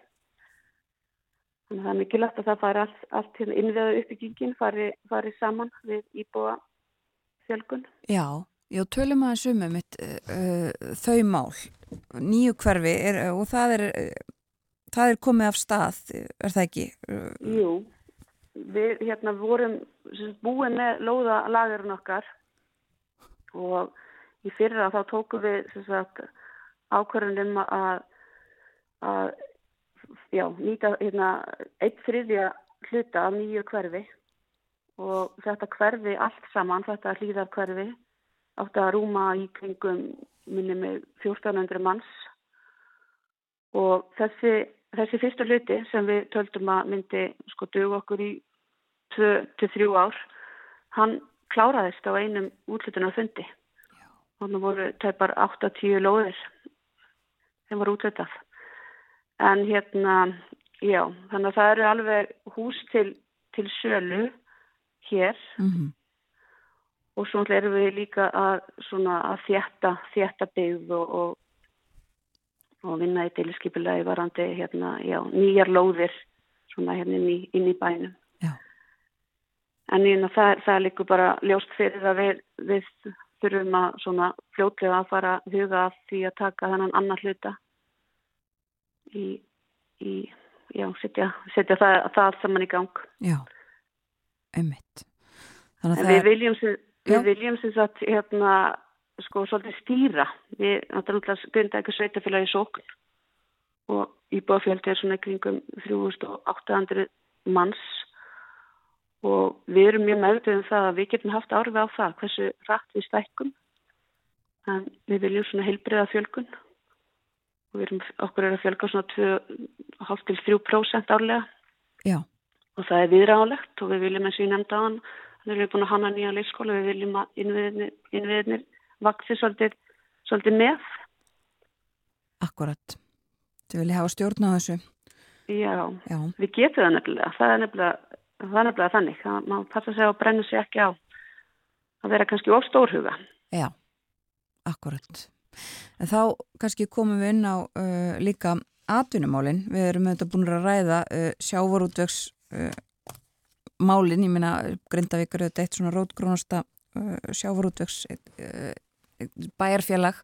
Þannig að það er mikilvægt að það fari allt, allt hérna innveðu uppbyggingin fari, fari saman við íbúa fjölgun. Já, já, tölum aðeins um mitt uh, uh, þau mál, nýju hverfi er, og það er, það er komið af stað, er það ekki? Jú, við hérna vorum búin með lóðalagurinn okkar og í fyrra þá tókum við sem sagt, ákvörðunum að, að já, nýta hérna, eitt þriðja hluta af nýju hverfi og þetta hverfi allt saman, þetta hlýðar hverfi átti að rúma í kringum minni með 1400 manns og þessi þessi fyrstu hluti sem við töldum að myndi sko dög okkur í 2-3 ár, hann kláraðist á einum útlutunar fundi. Þannig voru tæpar 8-10 lóðir sem voru útlutað. En hérna, já, þannig að það eru alveg hús til, til sölu hér mm og svo erum við líka að, svona, að þjætta, þjætta byggð og, og, og vinna í deiliskypulagi varandi hérna, já, nýjar lóðir svona hérna inn í, inn í bænum. Já. en ég, það, það er líka bara ljóst fyrir að við, við þurfum að fljótlega að fara huga að því að taka þennan annar hluta í, í já, setja, setja það, það saman í gang. Já, það við viljum sem, við viljum sem sagt hérna sko svolítið stýra. Við náttúrulega grinda ekki sveitafélagi sókn og íbúafjöldi er svona kringum 3800 manns. Og við erum mjög meðvitið um það að við getum haft árið á það hversu rætt við stækkum. En við viljum svona heilbriða fjölgun erum, okkur er að fjölga svona 2,5 til 3% árlega. Já, og það er viðránlegt og við viljum eins og ég nefndi á hann þannig erum við búin að hanna nýja leikskóla við viljum að innviðinir, innviðinir vaksi svolítið, svolítið með. Akkurat. Þau vilja hafa stjórn á þessu. já, Já, við getum það nefnilega. Það er nefnilega, það er nefnilega þannig. Það má passa sig að brenna sig ekki á að vera kannski of stórhuga. Já, akkurat. En þá kannski komum við inn á uh, líka atvinnumálin. Við erum auðvitað búin að ræða uh, sjávarútvegs uh, ég meina Grindavík er auðvitað eitt svona rótgrónasta uh, sjávarútvegs uh, bæjarfélag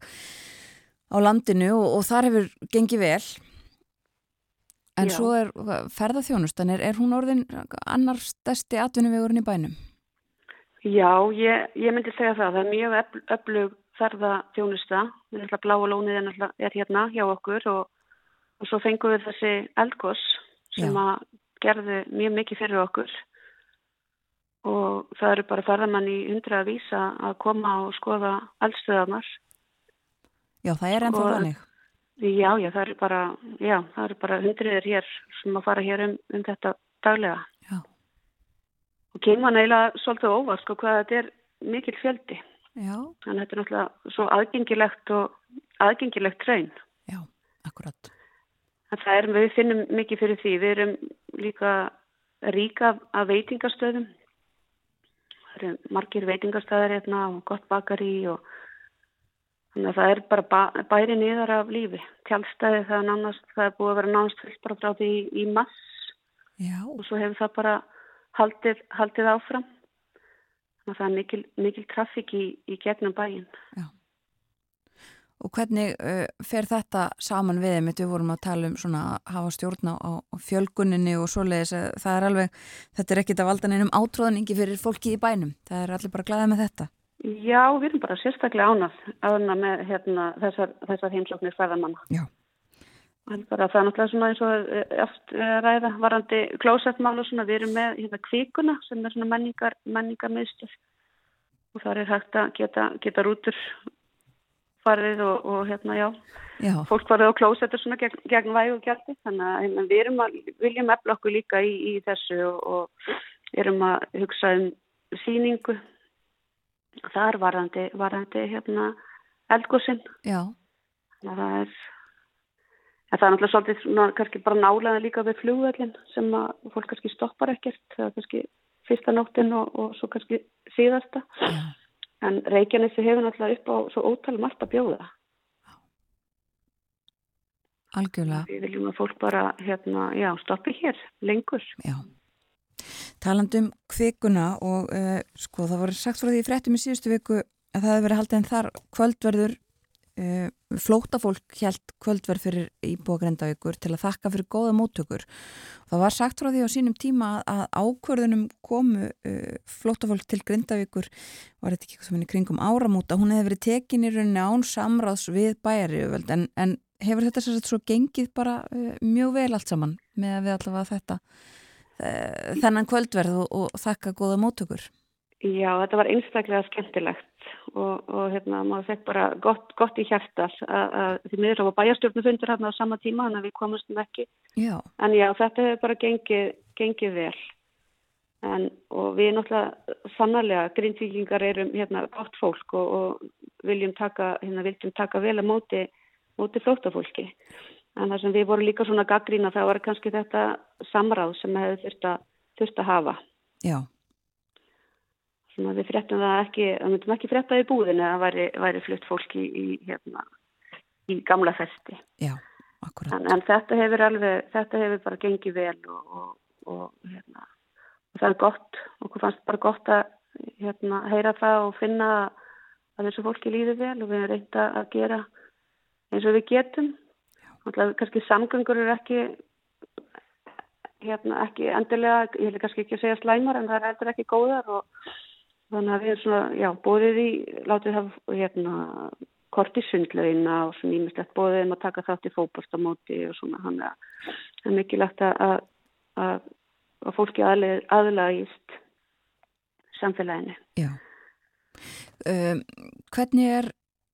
á landinu og, og þar hefur gengið vel. En Já. svo er ferðarþjónustan, er, er hún orðin annar stærsti atvinnuvegurinn í bænum? Já, ég, ég myndi segja það. Það er mjög öfl- öflug ferðaþjónusta. Við náttúrulega bláa lónið er, er hérna hjá okkur og, og svo fengum við þessi eldgós sem Já. að gerðu mjög mikið fyrir okkur. Og það eru bara ferðamann í hundra að vísa að koma og skoða eldstöðarnar. Já, það er ennþá þannig. Já, já, það eru bara, eru bara hundriðir hér sem að fara hér um, um þetta daglega. Já. Og kemur eiginlega svolítið óvart sko hvað þetta er mikil fjöldi. Já, Þannig að þetta er náttúrulega svo aðgengilegt og aðgengilegt traun. já, akkurat. Það er, við finnum mikið fyrir því. Við erum líka ríka af veitingastöðum. Það eru margir veitingastöðar hérna og gott bakari og þannig að það er bara ba bæri niðar af lífi. Tjálstæði það er nánast, það er búið að vera nánast fullt bara frá því í mass Já, og svo hefur það bara haldið, haldið áfram. Að það er mikil, mikil trafík í, í gegnum bæinn. og hvernig uh, fer þetta saman við einmitt, við vorum að tala um svona að hafa stjórn á, á fjölguninni og svoleiðis, það er alveg, þetta er ekkit að valda neinum átróðningi fyrir fólki í bænum, það er allir bara glæðið með þetta. Já, við erum bara sérstaklega ánað, ánað með hérna, þessar, þessar heimsóknir fæðamanna. Já. Það er náttúrulega svona eins og eh, oft eh, ræða varandi klósettmál og svona, við erum með hérna kvíkuna sem er svona menningar, menningarmiðstöð. Og þar er hægt að geta, geta rútur farið og, og hérna já, Já, fólk farið á klósettur svona gegn, gegn væg og gjaldi, þannig að hérna, við erum að, viljum efla okkur líka í, í þessu og, og erum að hugsa um síningu þar varandi, varandi hérna eldgóðsinn já, það er, en það er náttúrulega svolítið svona, kannski bara nálega líka við flugvöllin sem að fólk kannski stoppar ekkert, það er kannski fyrsta nóttin og, og svo kannski síðasta. já, En Reykjanesi hefur náttúrulega upp á svo ótalum allt að bjóða. algjörlega, Við viljum að fólk bara, hérna, já, stoppi hér lengur. já. Talandum kvikuna og uh, sko það voru sagt frá því fréttum í síðustu viku að það hefði verið haldið en þar kvöldverður flótafólk hjælt kvöldverð fyrir íbúa grendavíkur til að þakka fyrir góða móttökur. Það var sagt frá því á sínum tíma að, ákvörðunum komu uh, flótafólk til grendavíkur var þetta ekki eitthvað sem henni kringum áramóta, hún hefði verið tekin í rauninni án samráðs við bæjarjöföld en, en hefur þetta sér svo gengið bara uh, mjög vel allt saman með að við allavega þetta þennan kvöldverð og, og þakka góða móttökur. Já, þetta var einstaklega skemmtilegt og, og hérna, maður fekk bara gott, gott í hjartas að, því miður á bæjarstjórnufundur hérna á sama tíma, að við komumstum ekki Já, En já, þetta hefur bara gengið, gengið vel. En, og við náttúrulega sannarlega grindvíkingar erum hérna gott fólk og, og viljum taka, hérna viljum taka vel að móti, móti flóttafólki. En það sem við vorum líka svona gaggrína það var kannski þetta samráð sem hefur þurft að hafa. já, Svona við fréttum það ekki, það myndum ekki frétta í búðinu að væri, væri flutt fólki í, hérna, í gamla festi. já, akkurat. En, en þetta hefur alveg, þetta hefur bara gengið vel og, og, og, hérna, það er gott, okkur fannst bara gott að hérna, heyra það og finna að þessu fólki líður vel og við erum reynda að gera eins og við getum. Náttúrulega kannski samgöngur eru ekki, hérna, ekki endilega, ég vil kannski ekki segja slæmar en það er heldur ekki góðar og þannig að við erum svona, já, bóðið í, látið það, hérna, kort í sundlaugina og svona ímislegt bóðið um að taka þátt í fókbostamóti og svona, hann er, mikilvægt að, að, að fólki aðlega, aðlagist samfélaginu. Já. Um, hvernig er,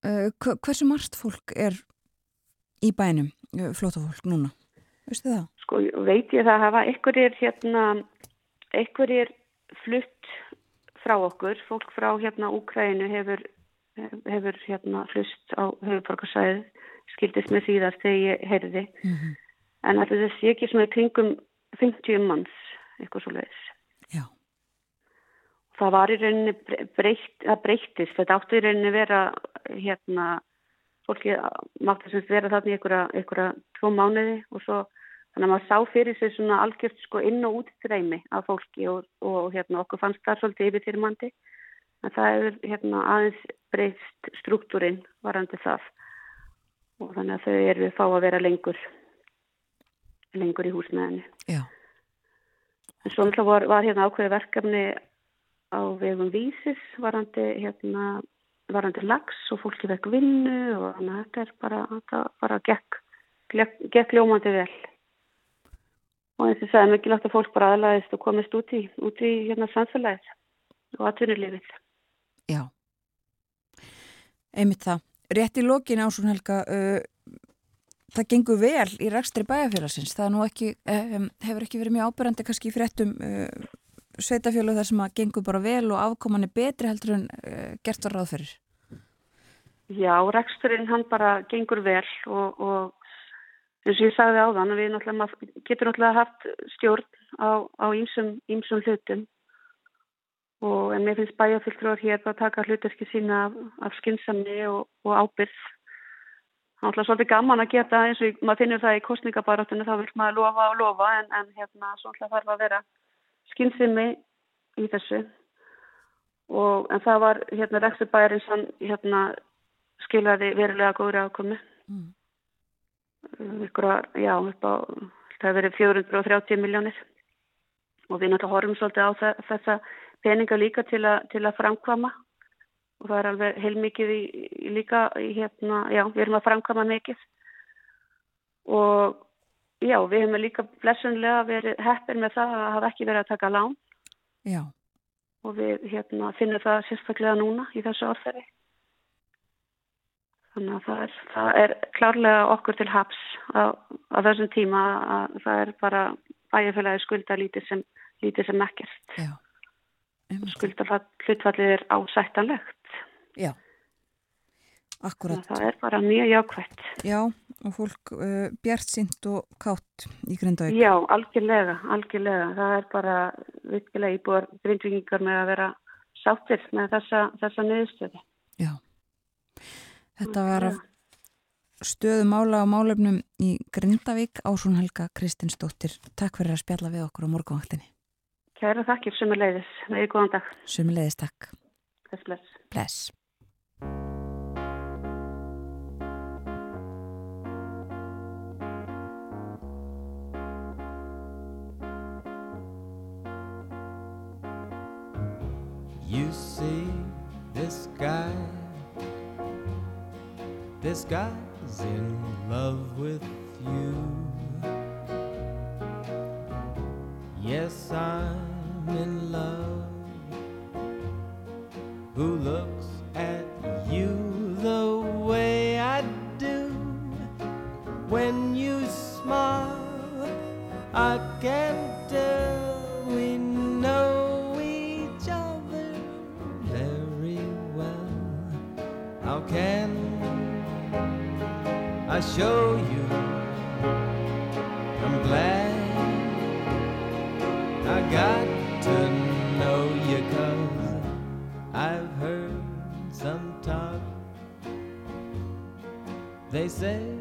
uh, hversu margt fólk er í bænum, uh, flótafólk núna? Veistu það? Sko, veit ég það hafa einhverjir hérna, einhverjir flutt frá okkur, fólk frá hérna Úkrænu hefur, hefur hérna flust á höfuborgarsæðið, skildist með síðast þegar ég heyrði. Mm En að þetta sé ekki svona í kringum 50 manns, eitthvað svo leiðis. Já. Það var í rauninni bre- breytt, það breyttist, þetta átti í rauninni vera hérna, fólki mátti sem vera þarna í einhverja tvo mánuði og svo þannig að maður sá fyrir sig svona algjört sko inn og út streymi af fólki og, og hérna okkur fannst það svolítið yfirþyrmandi en það hefur hérna aðeins breyst struktúrin varandi það og þannig að þau eru fá að vera lengur lengur í húsnæðinu. Já. En svo náttúrulega var, var hérna ákveði verkefni á vegum vísis varandi hérna varandi lags og fólki vekk vinnu og þannig að þetta er bara, þetta bara gekk, gekk, gekk ljómandi vel. Og eins og það er mikilvægt að fólk bara aðlæðist og komist út í, út í hérna samfélagið og atvinnulífið. Já. Einmitt það. Rétt í lokin ásún Helga, uh, það gengur vel í rekstri bæjarfélagsins. Það ekki, um, hefur ekki verið mjög ábyrrandi kannski í fréttum uh, sveitafjölu þar sem að gengur bara vel og afkoman er betri heldur en uh, gert var ráð fyrir. Já, reksturinn hann bara gengur vel og, og eins og ég sagði á þann við náttúrulega, getur náttúrulega haft stjórn á, ýmsum hlutum og en mér finnst bæjarfylltrúar hér að taka hlutarki sína af, af skynsami og, og ábyrð. Það er náttúrulega svolítið gaman að geta eins og maður finnur það í kostningabarátunni þá vil maður lofa og lofa en, en hérna svona þarf að vera skynsami í þessu og en það var hérna rekstur bæjarins hann hérna skilaði verulega góðri ákomi. Mm. Ykkur að, já, upp á, það hefur verið 430 miljónir og við náttúrulega horfum svolítið á þe- þessa peninga líka til, a, til að framkvama og það er alveg heilmikið í, í líka í hérna, já, við erum að framkvama mikið og já, við hefum líka blessunlega verið heppir með það að hafa ekki verið að taka lán Já. og við hérna, finnum það sérstaklega núna í þessu orðferði. Þannig að það er, það er klárlega okkur til haps á, á þessum tíma að það er bara bæjarfélagi skulda lítið sem, lítið sem ekkert. Skuldafallið er ásættanlegt. Já. Þannig Akkurat. að Það er bara mjög jákvætt. Já, og fólk uh, bjart sint og kátt í Grindavík. Já, algjörlega, algjörlega. Það er bara virkilega íbúar grindvingingar með að vera sáttir með þessa, þessa niðurstöði. Já. Þetta var af stöðu mála á málefnum í Grindavík Ásún Helga Kristinsdóttir. Takk fyrir að spjalla við okkur á morgunvaktinni. Kæra þakkir sem er leiðis. Með góðan dag. Sumulegðis takk. Þess bless. Bless. You see this guy, this guy's in love with you. Yes, I'm in love. Who looks at you the way I do? When you smile, I can I show you? I'm glad I got to know you 'cause I've heard some talk. They say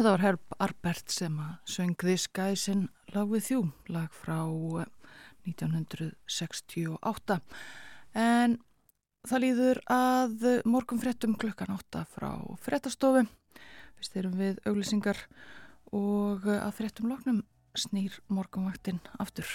Þetta var Herb Arbert sem að söng This Guys in Love With You, lag frá eh, 1968. En það líður að morgun fréttum klukkan 8 frá fréttastofu. Fyrst erum við auglýsingar og að fréttum loknum snýr morgunvaktin aftur.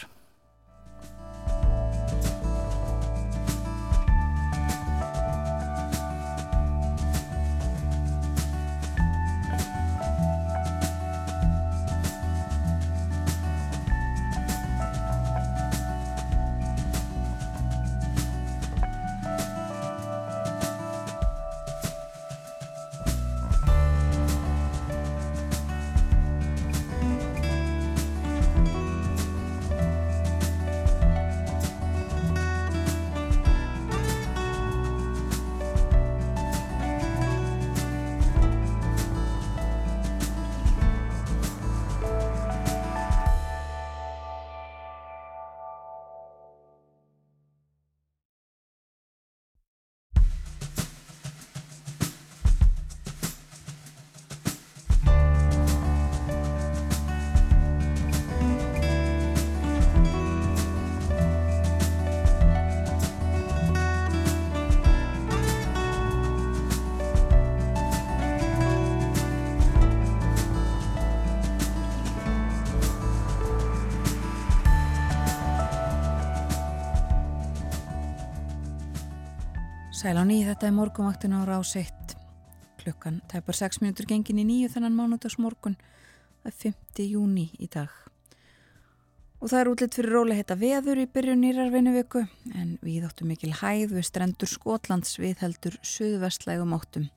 Sæl á nýð, þetta er morgunvaktin á rás 1. Klukkan tæpar 6 minútur gengin í nýju þennan mánudags morgun. Það er 5. júni í dag. Og það er útlitt fyrir róli heita veður í byrjun nýrarvinu viku en við áttum mikil hæð við strendur Skotlands við heldur suðvestlægum áttum.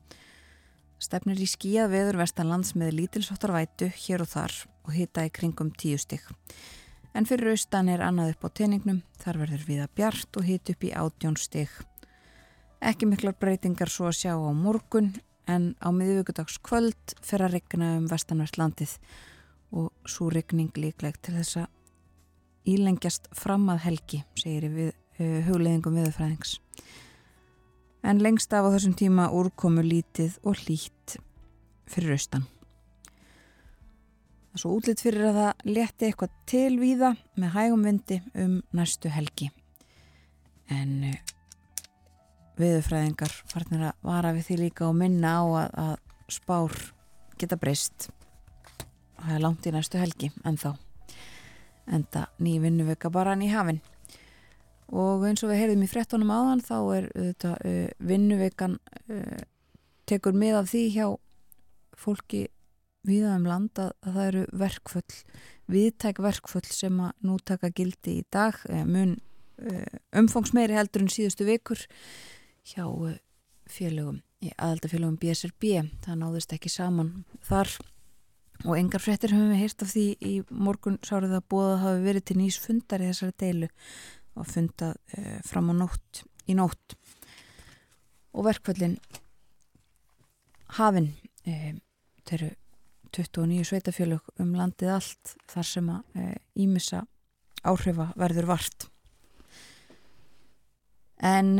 Stefnir í skíað veður vestanlands með lítilsóttar vætu hér og þar og hita í kringum 10 stygg. En fyrir austan er annað upp á teiningnum, þar verður viða bjart og hit upp í 18 stygg. Ekki miklar breytingar svo að sjá á morgun en á miðvíkudags kvöld fer að regna um vestanvert landið og svo regning líkleg til þess að ílengjast fram að helgi, segir við uh, hugleðingum viðfræðings. En lengst af á þessum tíma úrkomu lítið og hlýtt fyrir austan. Það er svo útlitt fyrir að það leti eitthvað tilvíða með hægum vindi um næstu helgi. En uh, viðfræðingar farnir að vara við því líka og minna á að, að spár geta breyst. Það er langt í næstu helgi en þá enda ný vinnuvika bara ný hafinn. Og eins og við heyrðum í frettunum áðan þá er þetta uh, vinnuvikan uh, tekur með af því hjá fólki viða um land að, að það eru verkfull viðtæk verkfull sem að nú taka gildi í dag uh, mun umfangsmeiri heldur en síðustu vikur hjá félögum í aðaldafélögum BSRB það náðist ekki saman þar. Og engar frettir höfum við heyrt af því í morgun sárið að búið að hafa verið til nýs fundar í þessari deilu og fundað uh, fram á nótt í nótt. Og verkvöldin hafinn uh, þeir eru 29 sveitafjölug um landið allt þar sem að uh, ímissa áhrifa verður vart. En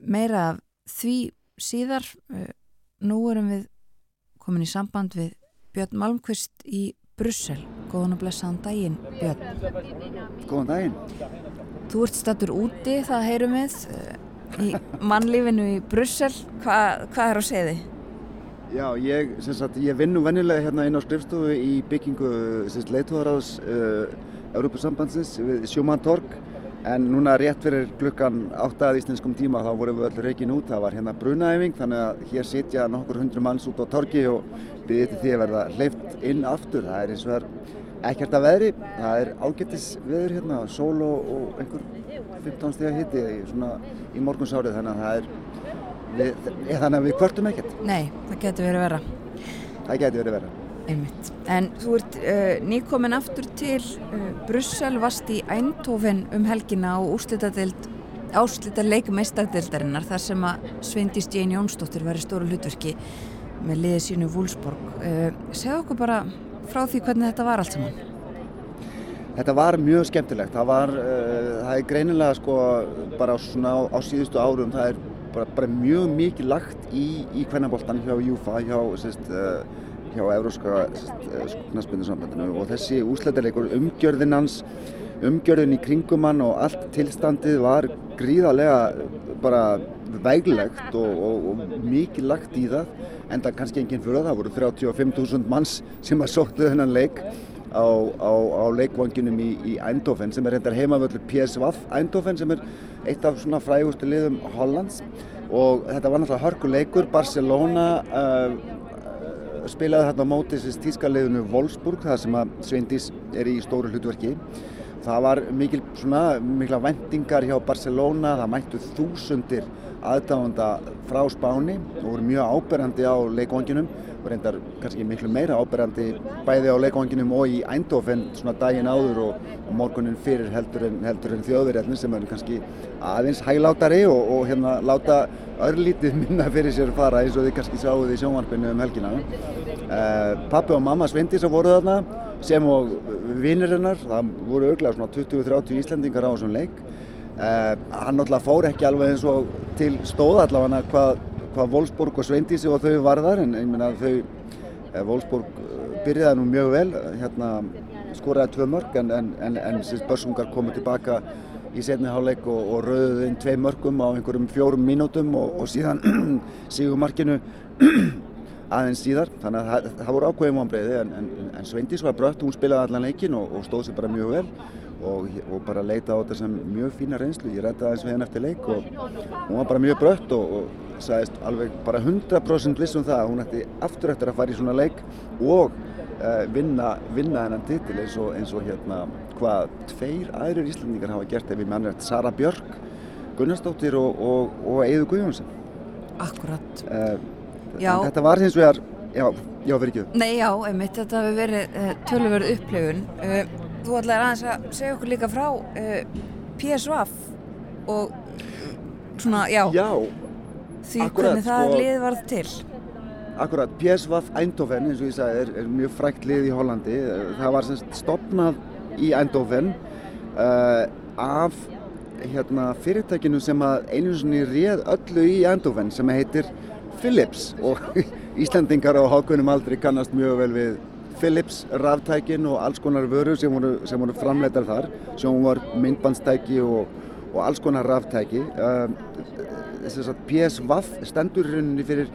meira af því síðar nú erum við komin í samband við Björn Malmqvist í Brussel. Góðan og blessaðan daginn, Björn. Góðan daginn. Þú ert stattur úti, það heyrum við, í mannlífinu í Brussel. Hva, hvað er á segði? Já, ég, sagt, ég vinn nú vennilega hérna inn á skrifstofu í byggingu leittóðaráðs uh, Európusambandsins við Schumann Torg En núna rétt fyrir klukkan 8 að íslenskum tíma þá vorum við öll reikin út. Það var hérna brunaæfing þannig að hér sitja nokkur hundru manns út á torki og byrði til því að verða hleyft inn aftur. Það er eins og er ekkert að veðri. Það er ágættis veður hérna, sól og, einhver 15 steg að hitti svona í morgunsárið þannig að það er, við, þannig að við kvörtum ekkert. Nei, það getur verið vera. Það getur verið vera. Einmitt. En þú ert uh, nýkomin aftur til uh, Brussel, vast í Eindhoven um helgina og áslita leikumeistardildarinnar þar sem að Sveindís Jane Jónsdóttir var í stóru hlutverki með liðið sínu Vúlsborg. Uh, segð okkur bara frá því hvernig þetta var allt saman. Þetta var mjög skemmtilegt. Það var, það er greinilega sko bara svona á, á síðustu árum, það er bara, bara mjög mikið lagt í, í kvennaboltan hjá Júfa, hjá sérst hjá Európska eh, knastbyndursambandinu og þessi úslætileikur umgjörðin hans, umgjörðin í kringum hann og allt tilstandið var gríðarlega bara væglegt og, og, og mikið lagt í það en það kannski enginn fyrir það, voru 35.000 manns sem að sóttu þennan leik á, á, á leikvanginum í, í Eindhoven sem er reyndar heimavöldur PSV Eindhoven sem er eitt af svona frægustu liðum Hollands. Og þetta var náttúrulega hörkuleikur Barcelona uh, spilaði þarna á móti þessi tískaliðinu Wolfsburg það sem að Sveindís er í stóru hlutverki. Það var mikil, svona, mikla vendingar hjá Barcelona það mættu þúsundir aðdáðanda frá Spáni og voru mjög áberandi á leikvanginum reyndar kannski miklu meira áberandi bæði á leikvanginum og í Eindhoven svona daginn áður og, og morgunin fyrir heldur en, en þjóðverðin sem er kannski aðeins hæglátari og, og hérna láta örlítið minna fyrir sér fara eins og þið kannski sáuð í sjónvarpinu um helgina. Uh, pappi og mamma Svendi sem voru þarna sem og vinnirinnar, það voru örglega svona 20-30 Íslandingar á þessum leik. Uh, hann náttúrulega fór ekki alveg eins og til stóð allavega hvað, hvað Wolfsburg og Sveindísi og þau varðar en ég minna að þau, uh, Wolfsburg byrjaði nú mjög vel, hérna skoraði tvö mörg en, en, en, en börsungar komu tilbaka í setni háleik og, og rauðuði inn tvei mörgum á einhverjum fjórum mínútum og, og síðan sígu markinu aðeins síðar. Þannig að það, það voru en, en, en Sveindís var brött, hún spilaði allan leikin og, og stóð sér bara mjög vel og, og bara leita á þetta sem mjög fína reynslu. Ég rætti aðeins við henn eftir leik og hún var bara mjög brött og, og sagðist alveg bara 100% vissum það að hún ætti aftur eftir að fara í svona leik og uh, vinna, vinna hennan titil eins og, eins og hérna hvað tveir aðrir íslendingar hafa gert ef við mannum eftir Sara Björk Gunnarsdóttir og Eður Guðjónsson. Akkurat uh, En þetta var hins vegar, já, já verið ekki Nei, já, einmitt, þetta hefur verið uh, tölverð upplifun. Uh, Þú ætlaði aðeins að segja okkur líka frá uh, PSVaf og svona, já. Já, því Akkúrat, hvernig það sko- lið varð til. Akkurat, PSV Eindhoven eins og ég sagði er, er mjög frækt lið í Hollandi. Það var semst stopnað í Eindhoven uh, af hérna, fyrirtækinu sem að einu sinni réð öllu í Eindhoven sem heitir Philips. Og Íslandingar á hákunum aldrei kannast mjög vel við Philips ráftækin og alls konar vörur sem voru, voru framleitar þar sem var myndbandstæki og, og alls konar ráftæki uh, þess að PSV stendur rauninni fyrir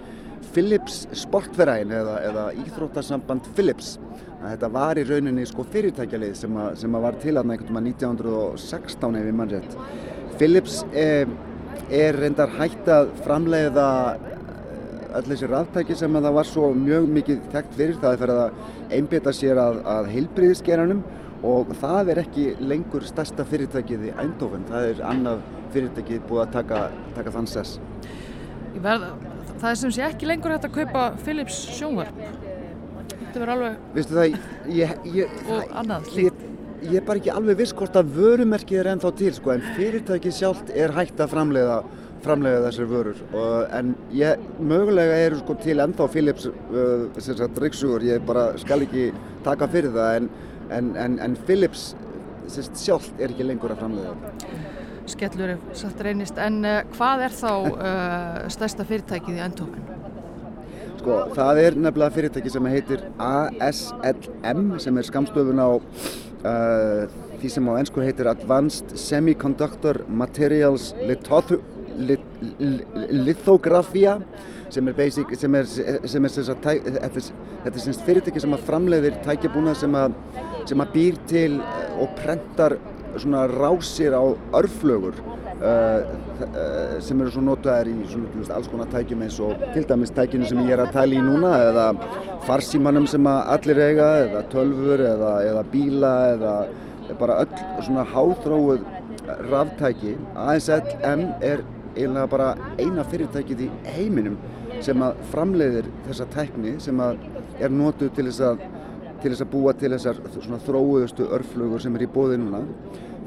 Philips sportverðæn eða, eða íþróttasamband Philips. Að Þetta var í rauninni sko fyrirtækjalið sem, að, sem að var til aðna einhvern veginn 1916 ef ég mann rétt. Philips er, er reyndar hægt að framleiða öll þessi ráðtæki sem að það var svo mjög mikið þekkt fyrir. Það er fyrir að einbytta sér að, að heilbriðisgeranum og það er ekki lengur stærsta fyrirtækið í Eindhoven. Það er annað fyrirtækið búið að taka, taka þann sess. Verð, það er sem sé ekki lengur hægt að kaupa Philips sjónvarp. Þetta verður alveg Veistu það, ég, ég, og annað ég, slíkt. ég er bara ekki alveg viss hvort að vörumerkið er ennþá til sko, en fyrirtækið sjálft er hægt að framleiða, framleiða þessar vörur og, en ég, mögulega eru sko til ennþá Philips uh, ryggsugur, ég bara skal ekki taka fyrir það en, en, en, en Philips sjálft er ekki lengur að framleiða Skellur ef satt reynist. En uh, hvað er þá uh, stærsta fyrirtækið í Eindhoven? Sko, það er nefnilega fyrirtæki sem heitir ASLM sem er skamstöfun á því sem á ennsku heitir Advanced Semiconductor Materials Lithoth Lit Lithographia sem er basic, sem er, sem er, er, tæ, þetta er, semst fyrirtæki sem að framleiðir tækjabúna sem að, sem að býr til eh, og prentar svona rásir á örflögur uh, sem eru svo notaðar í svona, alls konar tækjum eins og til dæmis tækjunu sem ég er að tæla í núna eða farsímanum sem að allir eiga eða tölfur eða, eða bíla eða bara öll svona háþróuð ráftæki ASLM er eiginlega bara eina fyrirtækið í heiminum sem að framleiðir þessa tækni sem að er notuð til þess að til þess að búa til þessar þróuðustu örflögur sem er í bóði núna.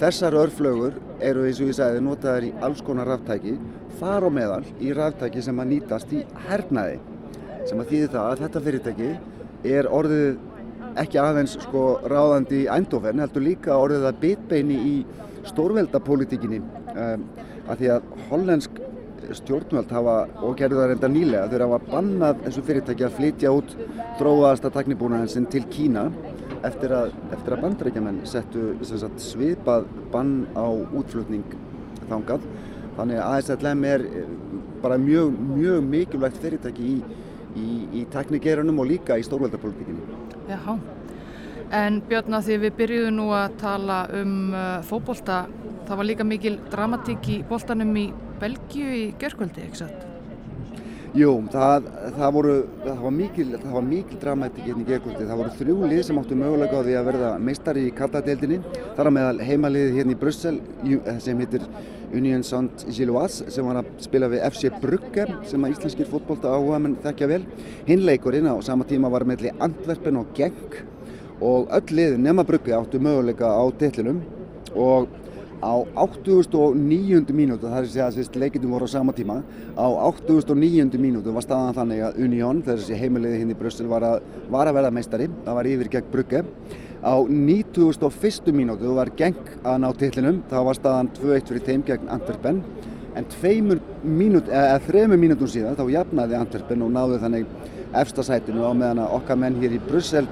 Þessar örflögur eru eins og ég sagði notaðar í alls konar ráftæki, þar á meðal í ráftæki sem að nýtast í hernaði. Sem að þýði það að þetta fyrirtæki er orðið ekki aðeins sko ráðandi í Eindhoven, heldur líka orðið að bitbeini í stórveldapolítikinni um, að því að hollensk stjórnvöld hafa, og gerðu það reynda nýlega, þeir hafa bannað þessu fyrirtæki að flytja út þróaðasta taknibúnaðin sinn til Kína eftir að, eftir að bandarækjaman settu sagt, svipað bann á útflutning þangað. Þannig að ASLM er eh, bara mjög, mjög mikilvægt fyrirtæki í, í, í teknikerunum og líka í stórveldapolítikinni. Jáhá. En Björn að því við byrjuðum nú að tala um uh, fótbolta, það var líka mikil dramatík í boltanum í Belgíu í gerkvöldi, ekki satt? Jú, það, það, voru, það var mikil, það var mikil dramatík hérna í gerkvöldi. Það voru þrjú lið sem áttu mögulega á því að verða meistari í kalladeildinni. Er að meðal heimaliðið hérna í Brussel sem heitir Union Saint-Gilloise sem var að spila við FC Brugge sem að íslenskir fótbolta áhuga menn þekkja vel. Hinleikurinn á sama tíma var meðli Antwerpen og Genk og öll lið nema Brugge áttu möguleika á deillinum og á 89. mínútu, það er að segja að leikindum voru á sama tíma, á 89. mínútu var staðan þannig að Union, þessi heimiliði hinn í Brussel, var að, var að verða meistari, það var yfir gegn Brugge. Á 91. mínútu var Genk að ná tillinum, það var staðan 2-1 fyrir þeim gegn Antwerpen, en mínút, eða þreimur mínútum síðan þá jafnaði Antwerpen og náði þannig efsta sætinu á meðan okkar menn hér í Brussel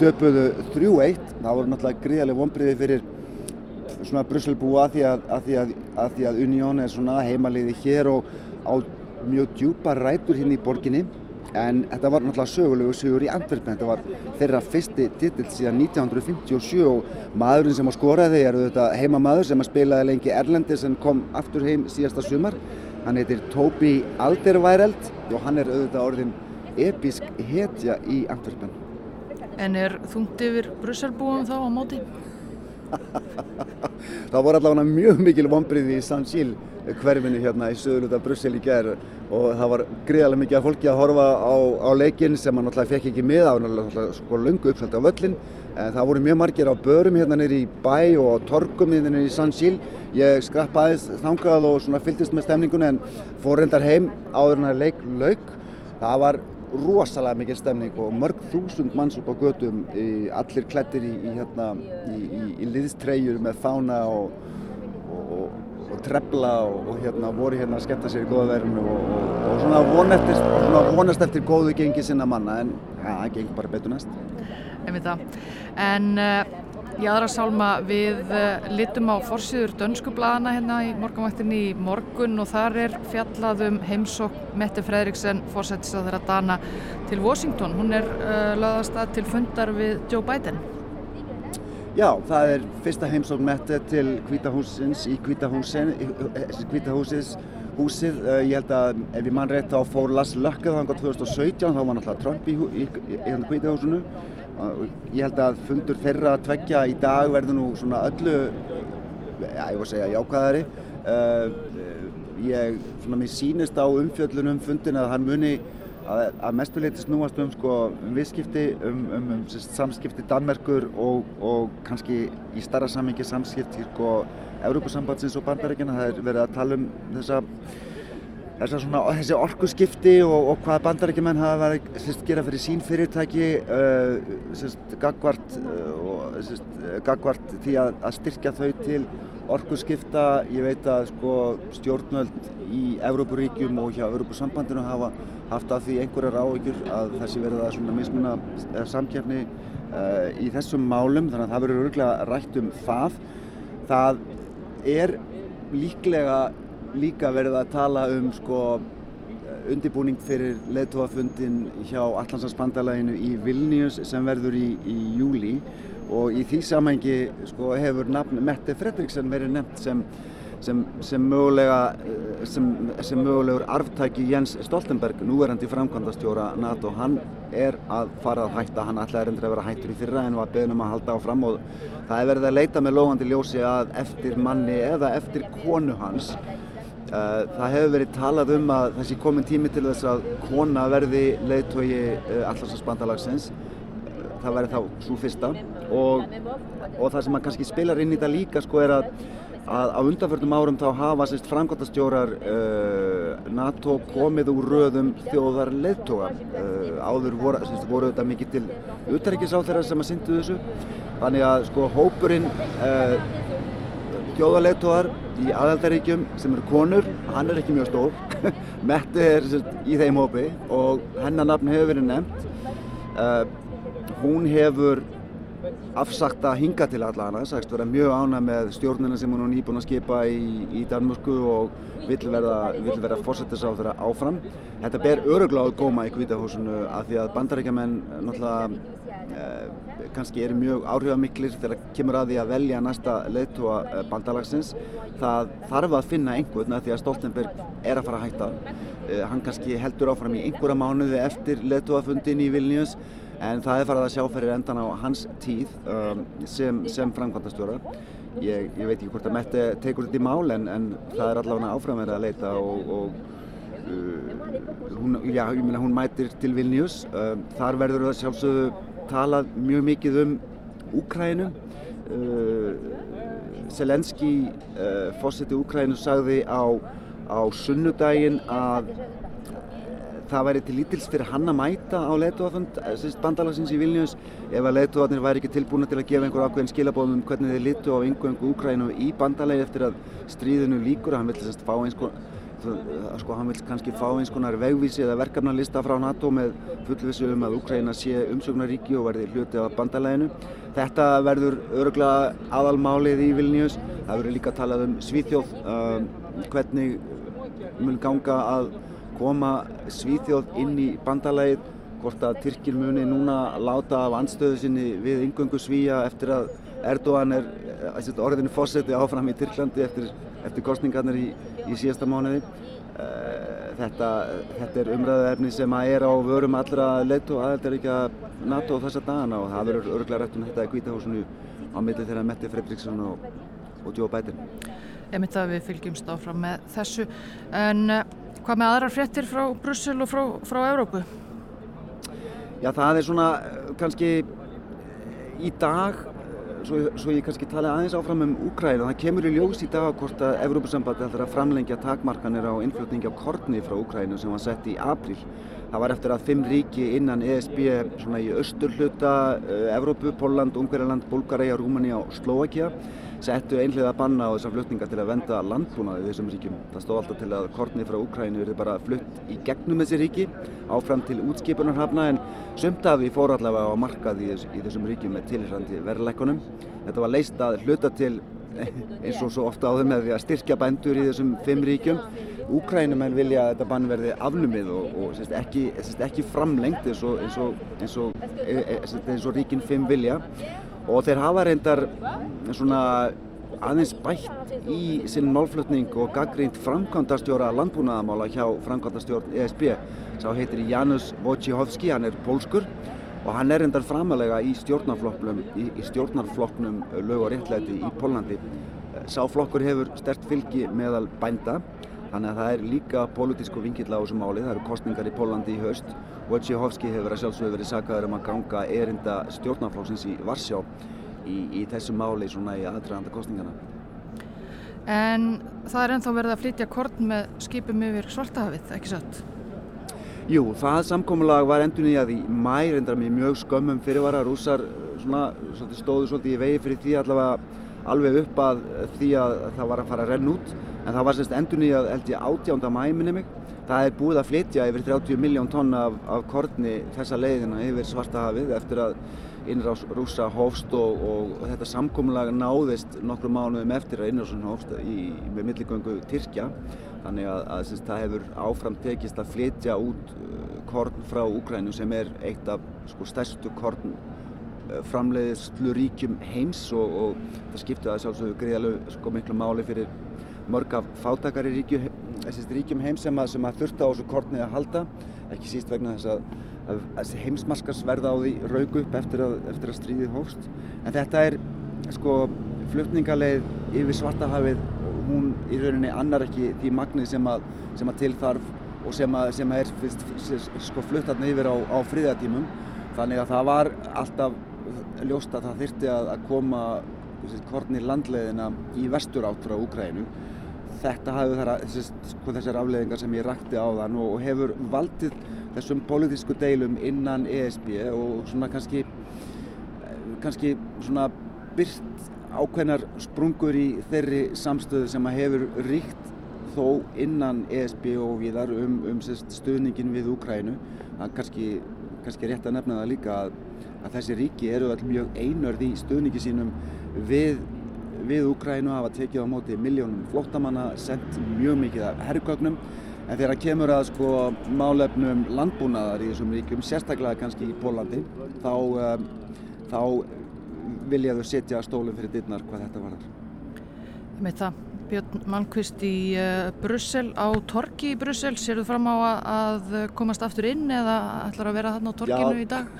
töpuðu 3-1, það voru náttúrulega gríðarlega vonbriði fyrir svona Brusselbúa að því að, að, því að, að því að Unión er svona heimaliði hér og á mjög djúpa rætur hérna í borginni. En þetta var náttúrulega sögulegu sögur í Antwerpen. Þetta var þeirra fyrsti titill síðan 1957 og maðurinn sem að skoraði er auðvitað heimamaður sem að spilaði lengi Erlendis en kom aftur heim síðasta sumar. Hann heitir Tobi Alderweireld og hann er auðvitað orðin episk hetja í Antwerpen. En er þungt yfir Brusselbúum þá á móti? það voru allavega mjög mikil vonbriði í San Gil hverfinu hérna í söðuluta Brussel í gerð og það var gríðarlega mikið af fólki að horfa á, á leikinn sem hann náttúrulega fekk ekki með á náttúrulega sko lungu uppsöldi á völlin En það voru mjög margir á börum hérna nýri í bæ og á torgum hérna nýri í San Gil. Ég skrappaðist þangað og svona fylgdist með stemningunni en fór reyndar heim áður en að leik lauk. Það var rosalega mikil stemning og mörg þúsund manns upp á götum, í, allir klættir í, í, hérna, í, í, liðstreyjur með fána og, og, og, trefla og, og hérna, voru hérna að skemmta sér í góða verðinu og, svona, vonast, svona vonast eftir góðu gengi sinna manna en ja, það gengur bara betur næst. Einmitt það. En uh, í aðra sálma við uh, litum á forsýður dönskublaðana hérna í morgunvættinni í morgun og þar er fjallað um heimsók Mette Fredriksen, fórsættis að þeirra dana til Washington. Hún er uh, lögðast að til fundar við Joe Biden. Já, það er fyrsta heimsókn Mette til Hvítahúsins í Hvítahúsis húsið. Uh, ég held að ef ég mann rétt þá fór Lars Lökke þannig 2017, þá var náttúrulega Trump í, í, í, í Hvítahúsinu. Ég held að fundur þeirra að tveggja í dag verður nú svona öllu, já, ég voru að segja jákvæðari. Uh, ég, svona mér sýnist á umfjöllunum fundin að hann muni að, að mestuleiti snúast um sko um viðskipti, um, um, um samskipti Danmerkur og, og kannski í starra samhengi samskipti sko Európusambandsins og Bandaríkjana. Það er verið að tala um þessa svona, þessi orkuskipti og, og hvað Bandaríkjumenn hafa verið sérst, gera fyrir sín fyrirtæki uh, sérst, gagvart, uh, sérst, gagvart því að, að styrkja þau til orkuskipta. Ég veit að sko stjórnvöld í Európuríkjum og hjá Európusambandinu hafa haft af því einhverjar áhyggjur að þessi verið að mismuna samkjafni uh, í þessum málum þannig að það verður örgulega rætt um það. Það er líklega líka verið að tala um sko undirbúning fyrir leðtóafundin hjá Allansarsbandalæginu í Vilnius sem verður í, í júli og í því samhengi sko, hefur nafn Mette Fredriksson verið nefnt sem, sem, sem, mögulega, sem, sem mögulegur arftæki Jens Stoltenberg, núverandi framkvæmdastjóra NATO. Hann er að fara að hætta, hann ætlaði reyndir að vera hættur í fyrra en var beðin um að halda áfram og það er verið að leita með lógandi ljósi að eftir manni eða eftir konu hans Það hefur verið talað um að þessi komin tími til þess að kona verði leiðtogi allarsvarsbandalagsins. Það væri þá svo fyrsta og, og það sem kannski spilar inn í þetta líka sko er að, að á undanförnum árum þá hafa sérst framkvæmtastjórar uh, NATO komið úr röðum þjóðar leiðtoga. Uh, áður voru, sérst, voru þetta mikið til utarrikiðsáþæra sem að syndu þessu. Þannig að sko hópurinn uh, þjóðarleiðtogar í aðaldaríkjum sem eru konur, hann er ekki mjög stór. Mette er í þeim hópi og hennar nafn hefur verið nefnt. Uh, hún hefur afsagt að hinga til allana sagst vera mjög ána með stjórnina sem hún er nýbúin að skipa í, í Danmörsku og vill verða, verða þeirra áfram. Þetta ber öruglega á góma í kvítahúsinu af því að bandaríkjaman náttúrulega kannski eru mjög áhrifamiklir þegar kemur að því að velja næsta leiðtóa bandalagsins það þarf að finna einhvern að því að Stoltenberg er að fara að hætta eh, hann kannski heldur áfram í einhverja mánuði eftir leiðtóafundin í Vilnius en það er farið að sjá fyrir endan á hans tíð sem, sem framkvæmdastjóra. Ég, ég veit ekki hvort að Mette tekur þetta í mál en, en það er allavega áframverið að leita og, og uh, hún, já, ég meina, hún mætir til Vilnius. Þar verður það sjálfsögðu talað mjög mikið um Úkrænu. Uh, Selenski, uh, fósiti Úkrænu, sagði á, á sunnudaginn að það væri til lítils fyrir hann að mæta á leituafund bandalagsins í Vilnius ef að leituafnir væri ekki tilbúin til að gefa einhver ákveðin skilabóðum um hvernig þeir litu á yngöngu Úkrænu í bandalegi eftir að stríðinu líkur hann vil þess að fá eins konar sko hann vil kannski fá eins konar vegvísi eða verkefnarlista frá NATO með fullvissu um að Úkræna sé umsögnaríki og verði hluti af bandaleginu þetta verður öruglega aðalmálið í Vilnius það verður líka talað um Svíþjóð um, hvernig mun ganga að koma Svíþjóð inn í bandalægið hvort að Tyrkir muni núna láta af anstöðu sinni við yngöngu Svíja eftir að Erdogan er orðinu fósetti áfram í Tyrklandi eftir, eftir kostningarnir í, í síðasta mánuði. Þetta, þetta er umræðuefni sem að er á vörum allra leitt og aðeins er ekki að NATO þessa dagana og það verður örgulega rætt um þetta í Hvítahúsinu á milli þeirra Mette Fredriksson og, og Joe Biden. Ég myndi að við fylgjumst áfram með þessu. En Hvað með aðrar fréttir frá Brussel og frá, frá Európu? Já, það er svona kannski í dag, svo, svo ég kannski tala aðeins áfram um Úkræna, það kemur í ljós í dag hvort að Evrópusambandi ætlar að framlengja takmarkanir á innflutningi á korni frá Úkrænu sem var sett í apríl. Það var eftir að fimm ríki innan ESB svona í austurhluta uh, Evrópu, Póland, Ungverjaland, Búlgaræja, Rúmania og Slovakia settu einhlega banna á þessar flutninga til að venda landbúnaði þessum ríkjum. Það stóð alltaf til að korni frá Úkrænu verði bara flutt í gegnum þessi ríki áfram til útskipunarhafna en sumt af því fór allavega á markað í, í þessum ríkjum með tilhærandi verðleikunum. Þetta var leist að hluta til eins og svo ofta áður með því að styrkja bændur í þessum fimm ríkjum. Úkrænumenn vilja að þetta bann verði afnumið og, og sérst, ekki, sérst, ekki framlengt eins og, eins og, eins og, eins og ríkinn fimm vilja og þeir hafa reyndar svona aðeins bætt í sinn málflutning og gaggrínt framkvæmdastjóra landbúnaðamála hjá framkvæmdastjórn ESB sá heitir Janus Wojciechowski, hann er pólskur og hann er reyndar framalega í stjórnarflokknum í, í stjórnarflokknum lög og réttlæti í Pólandi sá flokkur hefur stert fylgi meðal bænda þannig að það er líka pólitísku vingill á þessu máli, það eru kostningar í Pólandi í haust Wojciechowski hefur að sjálfsögðu verið sakaður um að ganga erinda stjórnarflokksins í Varsjá í, í þessu máli svona í aðdraganda kostningana. En það er ennþá verið að flytja korn með skipum yfir Svartahafið, ekki satt? Jú, það samkómulag var endur nýjað í mæ, reyndar með mjög skömmum fyrirvara, rússar svona, svolítið, stóðu svolítið í vegi fyrir því allavega alveg upp að því að það var að fara að renn út en það var semst endur nýjað held ég átjánda mæ minni mig. Það er búið að flytja yfir 30 miljón tonna af, af korni þessa leiðina yfir Svartahafið eftir að innrás rúsa hófst og, og, og þetta samkómulag náðist nokkru mánuðum eftir að innrásun hófst í, með milligöngu Tyrkja þannig að, að syns, það hefur áfram tekist að flytja út uh, korn frá Úkrænu sem er eitt af sko, stærstu korn framleiðslu ríkjum heims og, og það skipti það sjálfsögur greiðalegu sko, miklu máli fyrir mörg af fátakari ríkjum, ríkjum heims sem að, sem að þurfta á þessu korni að halda ekki síst vegna þess að að heimsmaskarsverða á því raug upp eftir að, eftir að stríðið hófst. En þetta er sko flutningaleið yfir Svartahafið hún í rauninni annar ekki því magnið sem að, sem að til þarf og sem að, sem að er fyrst, sko fluttarni yfir á, á fríðatímum. Þannig að það var alltaf ljóst að það þyrti að, að koma kornir landleiðina í vestur átt frá Úkrænu. Þetta hafði þar að, sko, þessar afleiðingar sem ég rakti á þann og, og hefur valdið þessum pólitísku deilum innan ESB og svona kannski, kannski svona byrt ákveðnar sprungur í þeirri samstöðu sem að hefur ríkt þó innan ESB og viðar um, um stuðningin við Úkrænu. Er kannski, kannski rétt að nefna það líka að, að þessi ríki eru all mjög einörð í stuðningi sínum við, við Úkrænu hafa tekið á móti miljónum flóttamanna, sendt mjög mikið af herrgögnum En þegar kemur að sko málefnum landbúnaðar í þessum ríkjum, sérstaklega kannski í Pólandi, þá, um, þá vilja þau setja stólum fyrir dittnar hvað þetta var þar. Með það, Björn Malmqvist í uh, Brussel, á Torki í Brussel, sér þú fram á að komast aftur inn eða ætlar að vera þarna á Torkinu Já, í dag?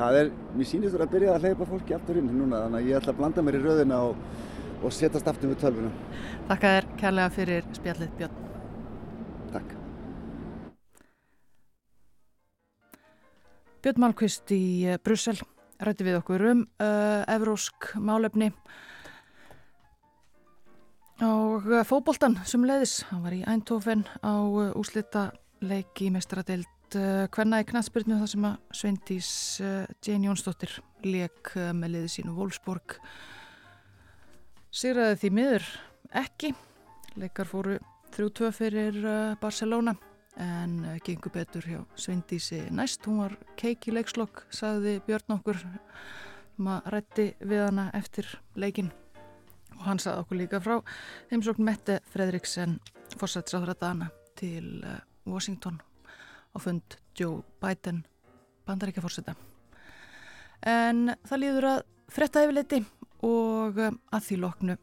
Það er, mér sýnist að byrja að hleypa fólki aftur inn núna, þannig að ég ætla að blanda mér í rauðina og, og setjast aftur við tölvuna. Takk að þér kærlega fyrir spjallið Björn. Takk. Björn Malmqvist í eh, Brussel rætti við okkur um uh, evrósk málefni og uh, fóboltan sem leiðis, hann var í Eindhoven á úslita leiki mestradeild hvenna í knastbyrnu þar sem að Sveindís Jane Jónsdóttir leik með leiði sínu Wolfsburg. Sigraði því miður ekki. Leikar fóru 3-2 fyrir Barcelona en gengur betur hjá Sveindísi næst, hún var keik í leikslokk sagði Björn okkur maður rætti við hana eftir leikin og hann sagði okkur líka frá heimsókn Mette Fredriksen fórsættisráður að dana til Washington og fund Joe Biden bandaríkja fórsætta en það líður að fretta yfirleiti og að því loknu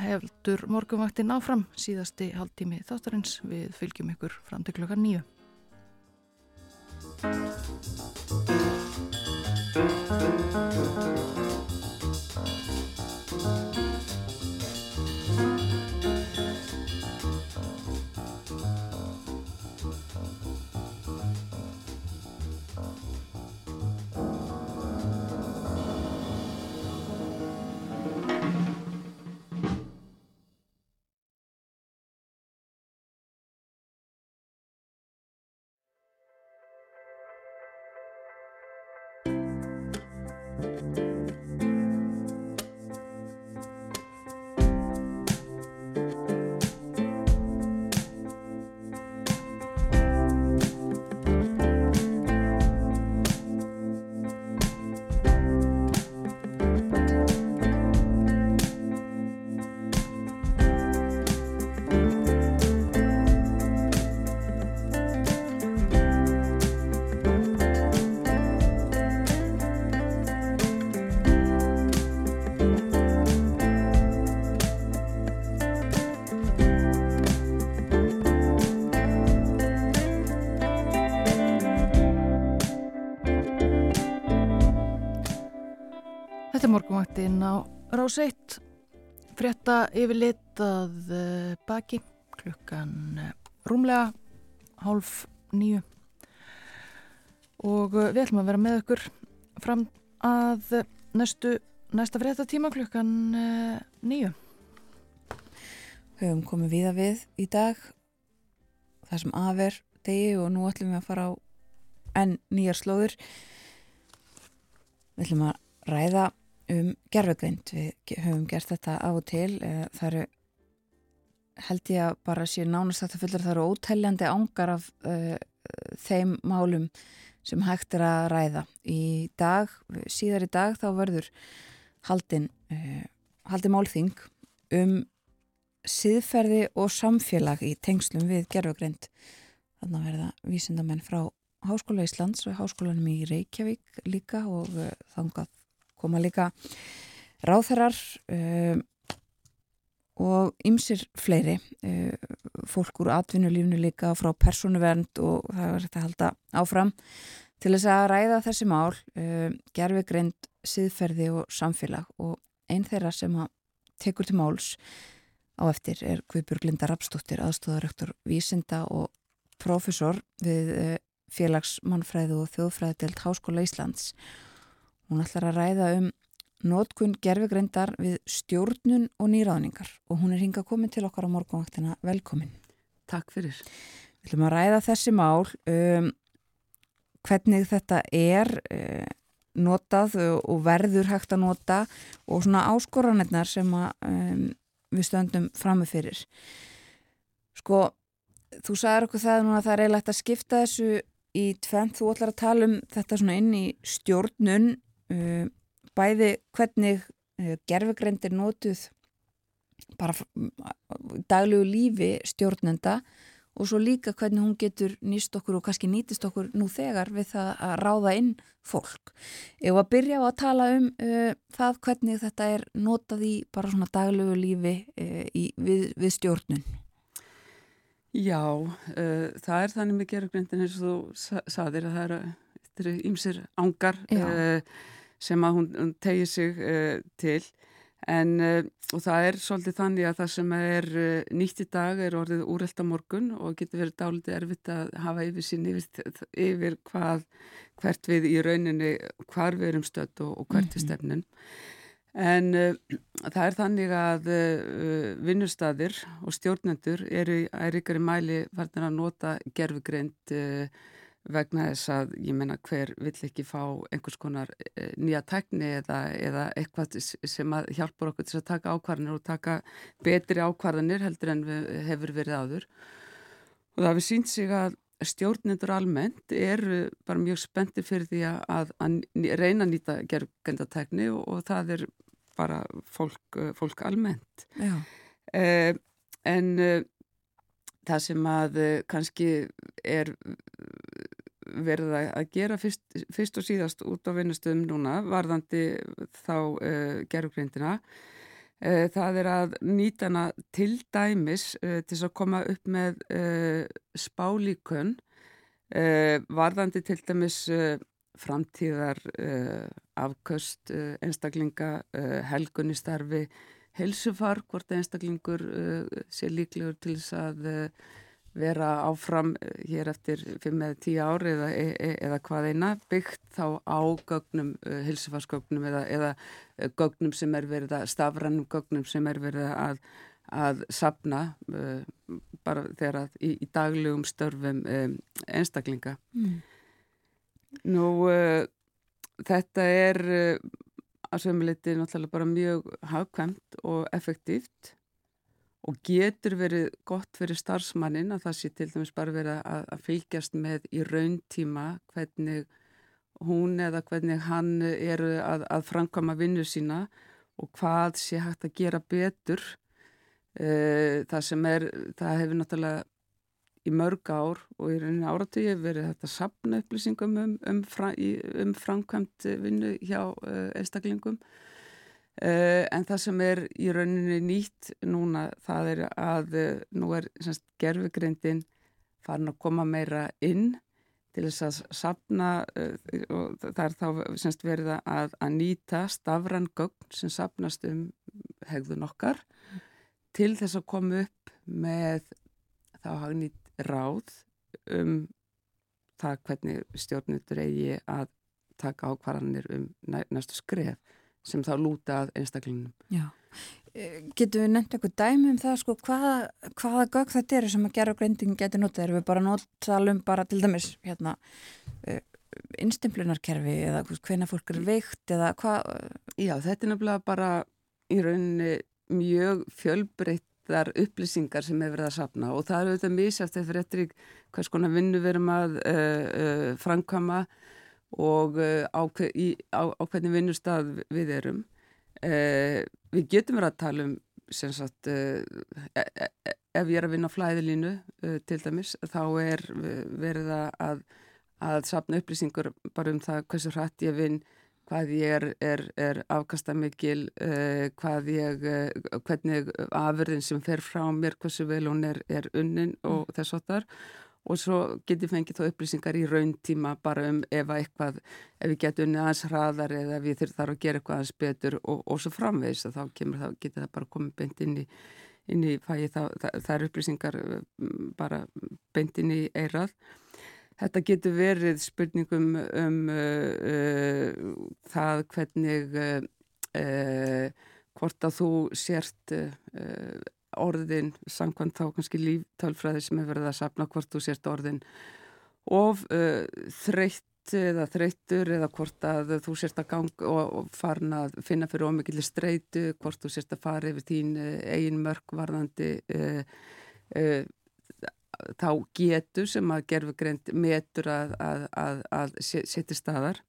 heldur morgunvaktin áfram síðasti haldtími þáttarins við fylgjum ykkur fram til klokkan nýju. morgunvaktin rás 1 frétta yfirlit að eh, baki klukkan eh, rúmlega hálf nýju og eh, við ætlum að vera með ykkur fram að næstu, næsta frétta tíma klukkan nýju höfum komið viða við í dag það sem afer degi og nú ætlum við að fara á enn nýjar slóður við ætlum að ræða um gerfugrind við höfum gert þetta af og til. Eh, það eru held ég að bara sé nánast þetta fullur það eru óteljandi ángar af uh, þeim málum sem hægt er að ræða. Í dag, síðar í dag þá verður haldin uh, haldin málþing um siðferði og samfélag í tengslum við gerfugrind. Þannig að verða vísindamenn frá Háskóla Íslands og Háskólanum í Reykjavík líka og þangað koma líka ráþarar uh, og ymsir fleiri uh, fólk úr atvinnulífnu líka frá persónuvernd og það var þetta að halda áfram til þess að ræða þessi mál uh, gerfugrind, siðferði og samfélag og einn þeirra sem að tekur til máls á eftir er Guðbjörg Linda Rapsdóttir, aðstóðarektor vísinda og profesor við eh, félagsmannfræðu og þjóðfræðidelt Háskóla Íslands. Hún ætlar að ræða um nótkun gerfugreindar við stjórnun og nýráðningar og hún er hinga komin til okkar á morgunvaktina. Velkomin. Takk fyrir. Við ætlum að ræða þessi mál, um, hvernig þetta er uh, notað og verður hægt að nota og svona áskoranirnar sem að um, við stöndum frammi fyrir. Sko, þú sagðir okkur það núna að það er eiginlegt að skipta þessu í tvent. Þú ætlar að tala um þetta svona inn í stjórnun, bæði hvernig uh, gerfugreind er notuð bara daglegu lífi stjórnenda og svo líka hvernig hún getur nýst okkur og kannski nýtist okkur nú þegar við það að ráða inn fólk. Ef að byrja á að tala um uh, það hvernig þetta er notað í bara svona daglegu lífi uh, í, við, við stjórnun. Já, uh, það er þannig með gerugrindin eins og þú sa- saðir að það eru, þetta eru ýmsir ángar uh, sem að hún, hún tegir sig uh, til en uh, og það er svolítið þannig að það sem er nýtt í dag er orðið úrelt á morgun og getur verið dálítið erfitt að hafa yfir sín yfir, yfir hvað, hvert við í rauninni hvar við erum stödd og, og hvert við Mhm. stefnum. En uh, það er þannig að uh, vinnustadir og stjórnendur eru í ærikari mæli farnir að nota gerfugreind uh, vegna þess að ég menna hver vill ekki fá einhvers konar uh, nýja tækni eða, eða eitthvað sem hjálpar okkur til að taka ákvarðanir og taka betri ákvarðanir heldur en við, hefur verið áður. Og það hefur sínt sig að stjórnendur almennt eru bara mjög spenntir fyrir því að, að, reyna að nýta gergendatekni og, og það er bara fólk, uh, fólk almennt. Eh, en uh, það sem að uh, kannski er verið að gera fyrst, fyrst og síðast út á vinnustöðum núna varðandi þá uh, gerugreindina uh, það er að nýta hana til dæmis uh, til að koma upp með spálíkun varðandi til dæmis framtíðar afköst einstaklinga uh, helgunni starfi helsufar, hvort einstaklingur sé líklegur til þess að vera áfram uh, hér eftir 5 eða 10 ár eða, e, e, eða hvað eina byggt þá á gögnum, hilsufarsgögnum eða, eða uh, gögnum sem er verið að, stafrannum gögnum sem er verið að, að sapna bara þegar að í, í daglegum störfum um, einstaklinga. Mm. Nú, þetta er að sömuleiti náttúrulega bara mjög hagkvæmt og effektíft og getur verið gott fyrir starfsmannin að það sé til dæmis bara verið að, að fylgjast með í rauntíma hvernig hún eða hvernig hann eru að, að framkvæma vinnu sína og hvað sé hægt að gera betur. Uh, það sem er, það hefur náttúrulega í mörg ár og í rauninni áratöyu verið þetta sapna upplýsingum um, um, um framkvæmt vinnu hjá uh, einstaklingum uh, en það sem er í rauninni nýtt núna það er að uh, nú er semst, gerfugreindin farin að koma meira inn til þess að sapna uh, og það er þá semst verið að, að nýta stafran gögn sem sapnast um hegðun okkar til þess að koma upp með þá hagnýtt ráð um það hvernig stjórnundur eigi að taka ákvarðanir um næ, næstu skref sem þá lúta að einstaklingnum. Já. Eh, Getum við nefnt eitthvað dæmi um það sko hvaða, hvaða gögg þetta eru sem að gera greinding getur notað? Erum við bara að nota um bara til dæmis hérna uh, innstimplinarkerfi eða hvena fólk er veikt eða hvað? Já, þetta er nefnilega bara í rauninni mjög fjölbreyttar upplýsingar sem hefur verið að sapna og það er auðvitað mísjátt eftir eftir hvers konar vinnu við erum að uh, uh, framkama og uh, á, hver, í, á, á hvernig vinnustad við erum. Uh, við getum verið að tala um sagt, uh, e, e, e, ef ég er að vinna á flæðilínu til dæmis þá er verið að, að sapna upplýsingur bara um það hversu hrætt ég vinn hvað ég er, er, er afkastamikil, hvað ég, hvernig afurðin sem fer frá mér, hversu vel hún er, er unnin og mm. þess að þar og svo geti fengið þá upplýsingar í rauntíma bara um ef eitthvað, ef við getum unnið aðeins hraðar eða við þurfum að gera eitthvað aðeins betur og, og svo framvegis og þá kemur það, getur það bara komið beint inn í, inn í það er upplýsingar mm, bara beint inn í eirað. Þetta getur verið spurningum um uh, uh, það hvernig uh, uh hvort að þú sért uh, orðin, samkvæmt þá kannski líftálfræði sem hefur verið að sapna hvort þú sért orðin of uh, þreytt eða þreyttur eða hvort að þú sért að ganga og, og farin að finna fyrir ómikið streitu, hvort þú sért að fara yfir þín uh, eigin mörg varðandi uh, uh, þá getur sem að gerfugreind metur að, að, að, að setja staðar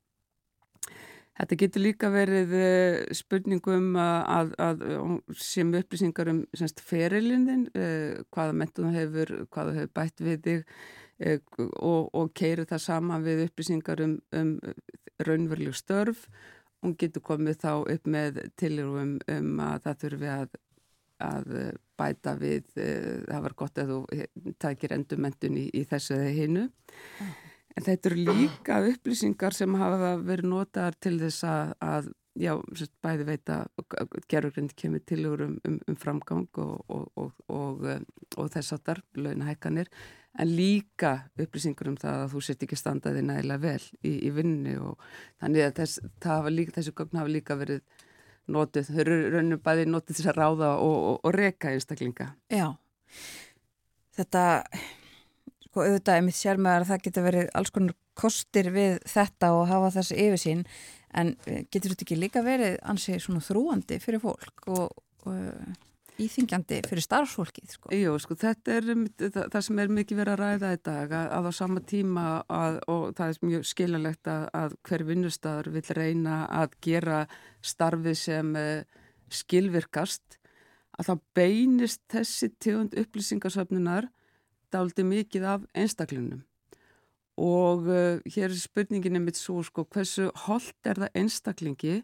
Þetta getur líka verið eh, spurningum að, að, að sem upplýsingar um ferilindin, eh, hvaða mentum það hefur, hvaða hefur bætt við þig eh, og, og keiru það saman við upplýsingar um, um raunverðlug störf. Hún getur komið þá upp með tilurum um að það þurfi að, að bæta við, það var gott að þú takir endurmentun í, í þessu eða hinnu. Mm. En þetta eru líka upplýsingar sem hafa verið notaðar til þess að, að já, bæði veit að gerurgrind kemur til um, um, um framgang og, og, og, og þess að þar, launahækkanir, en líka upplýsingar um það að þú sért ekki standaði nægilega vel í, í vinnu og þannig að þess, líka, þessu gögn hafa líka verið notið, þau eru rauninu bæði notið þess að ráða og reka einstaklinga. Já, þetta sko auðvitað er mitt sér með að það getur verið alls konar kostir við þetta og hafa þessi yfirsýn en eh, getur þetta ekki líka verið ansið svona þrúandi fyrir fólk og, og eh, íþingjandi fyrir starfsfólkið sko. Jú, sko þetta er það, það sem er mikið verið að ræða í dag að, að á sama tíma að, og það er mjög skiljanlegt að, að hver vinnustæður vil reyna að gera starfið sem uh, skilvirkast að það beinist þessi tegund upplýsingarsöfnunar dáliti mikið af einstaklinum og uh, hér er spurningin einmitt svo sko hversu holdt er það einstaklingi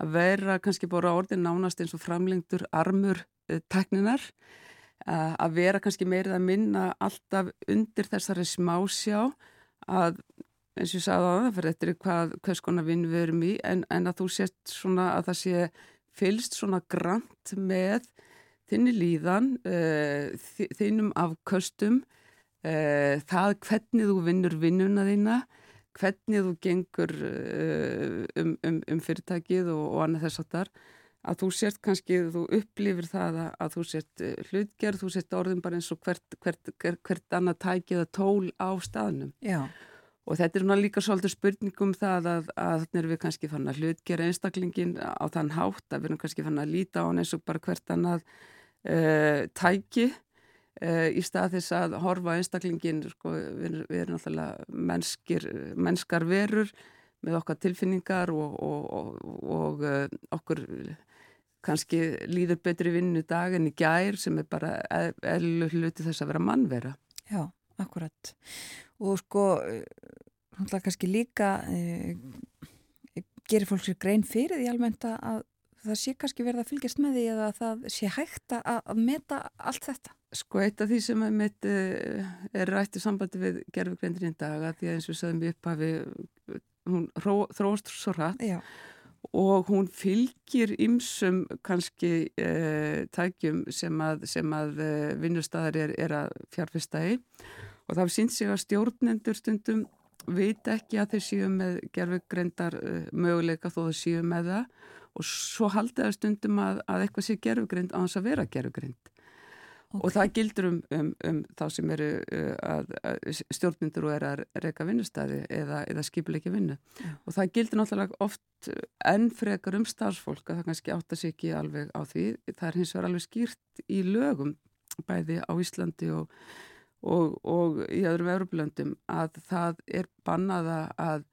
að vera kannski bara orðin nánast eins og framlengtur armur uh, tekninar uh, að vera kannski meirið að minna alltaf undir þessari smásjá að eins og ég sagði á það fyrir eftir hvað hvers konar vinn við erum í en, en að þú sést svona að það sé fylst svona grant með þinni líðan, uh, þinnum afköstum, uh, það hvernig þú vinnur vinnuna þína, hvernig þú gengur uh, um, um, um fyrirtækið og, og annað þess að þar, að þú sért kannski, þú upplifir það að, að þú sért hlutgerð, þú sért orðin bara eins og hvert, hvert, hvert, hvert annað tækið að tól á staðnum. Já. Og þetta er líka svolítið spurningum það að, að þannig erum við kannski fann að hlutgera einstaklingin á þann hátt að við erum kannski fann að líta á hann eins og bara hvert annað uh, tæki uh, í stað þess að horfa einstaklingin, sko, við, við erum náttúrulega mennskir, mennskar verur með okkar tilfinningar og, og, og, og uh, okkur kannski líður betri vinnu dag en í gær sem er bara eðlu hluti þess að vera mannvera. Já, akkurat. Og sko, kannski líka gerir fólk sér grein fyrir því almennt að það sé kannski verið að fylgjast með því eða að það sé hægt að, meta allt þetta? Sko eitt af því sem er mitt er rætt í sambandi við gerfugreindir í dag að því að eins og sagðum við upp hafi hún þróast svo rætt Já. og hún fylgir ymsum kannski uh, tækjum sem að, sem að uh, vinnustæðar er, er að fjárfesta í og það sínt sig að stjórnendur stundum veit ekki að þeir séu með gerfugreindar uh, möguleika þó þeir séu með það og svo haldið það stundum að, að eitthvað sé gerfugreind á þess að vera gerfugreind okay. og það gildur um, um, um þá sem eru uh, að, að stjórnendur og er að reyka vinnustæði eða, eða skipilegja vinnu Já. og það gildur náttúrulega oft enn frekar um starfsfólk að það kannski átta sig ekki alveg á því það er hins vegar alveg skýrt í lögum bæði á Íslandi og og, og í öðrum Európlöndum að það er bannaða að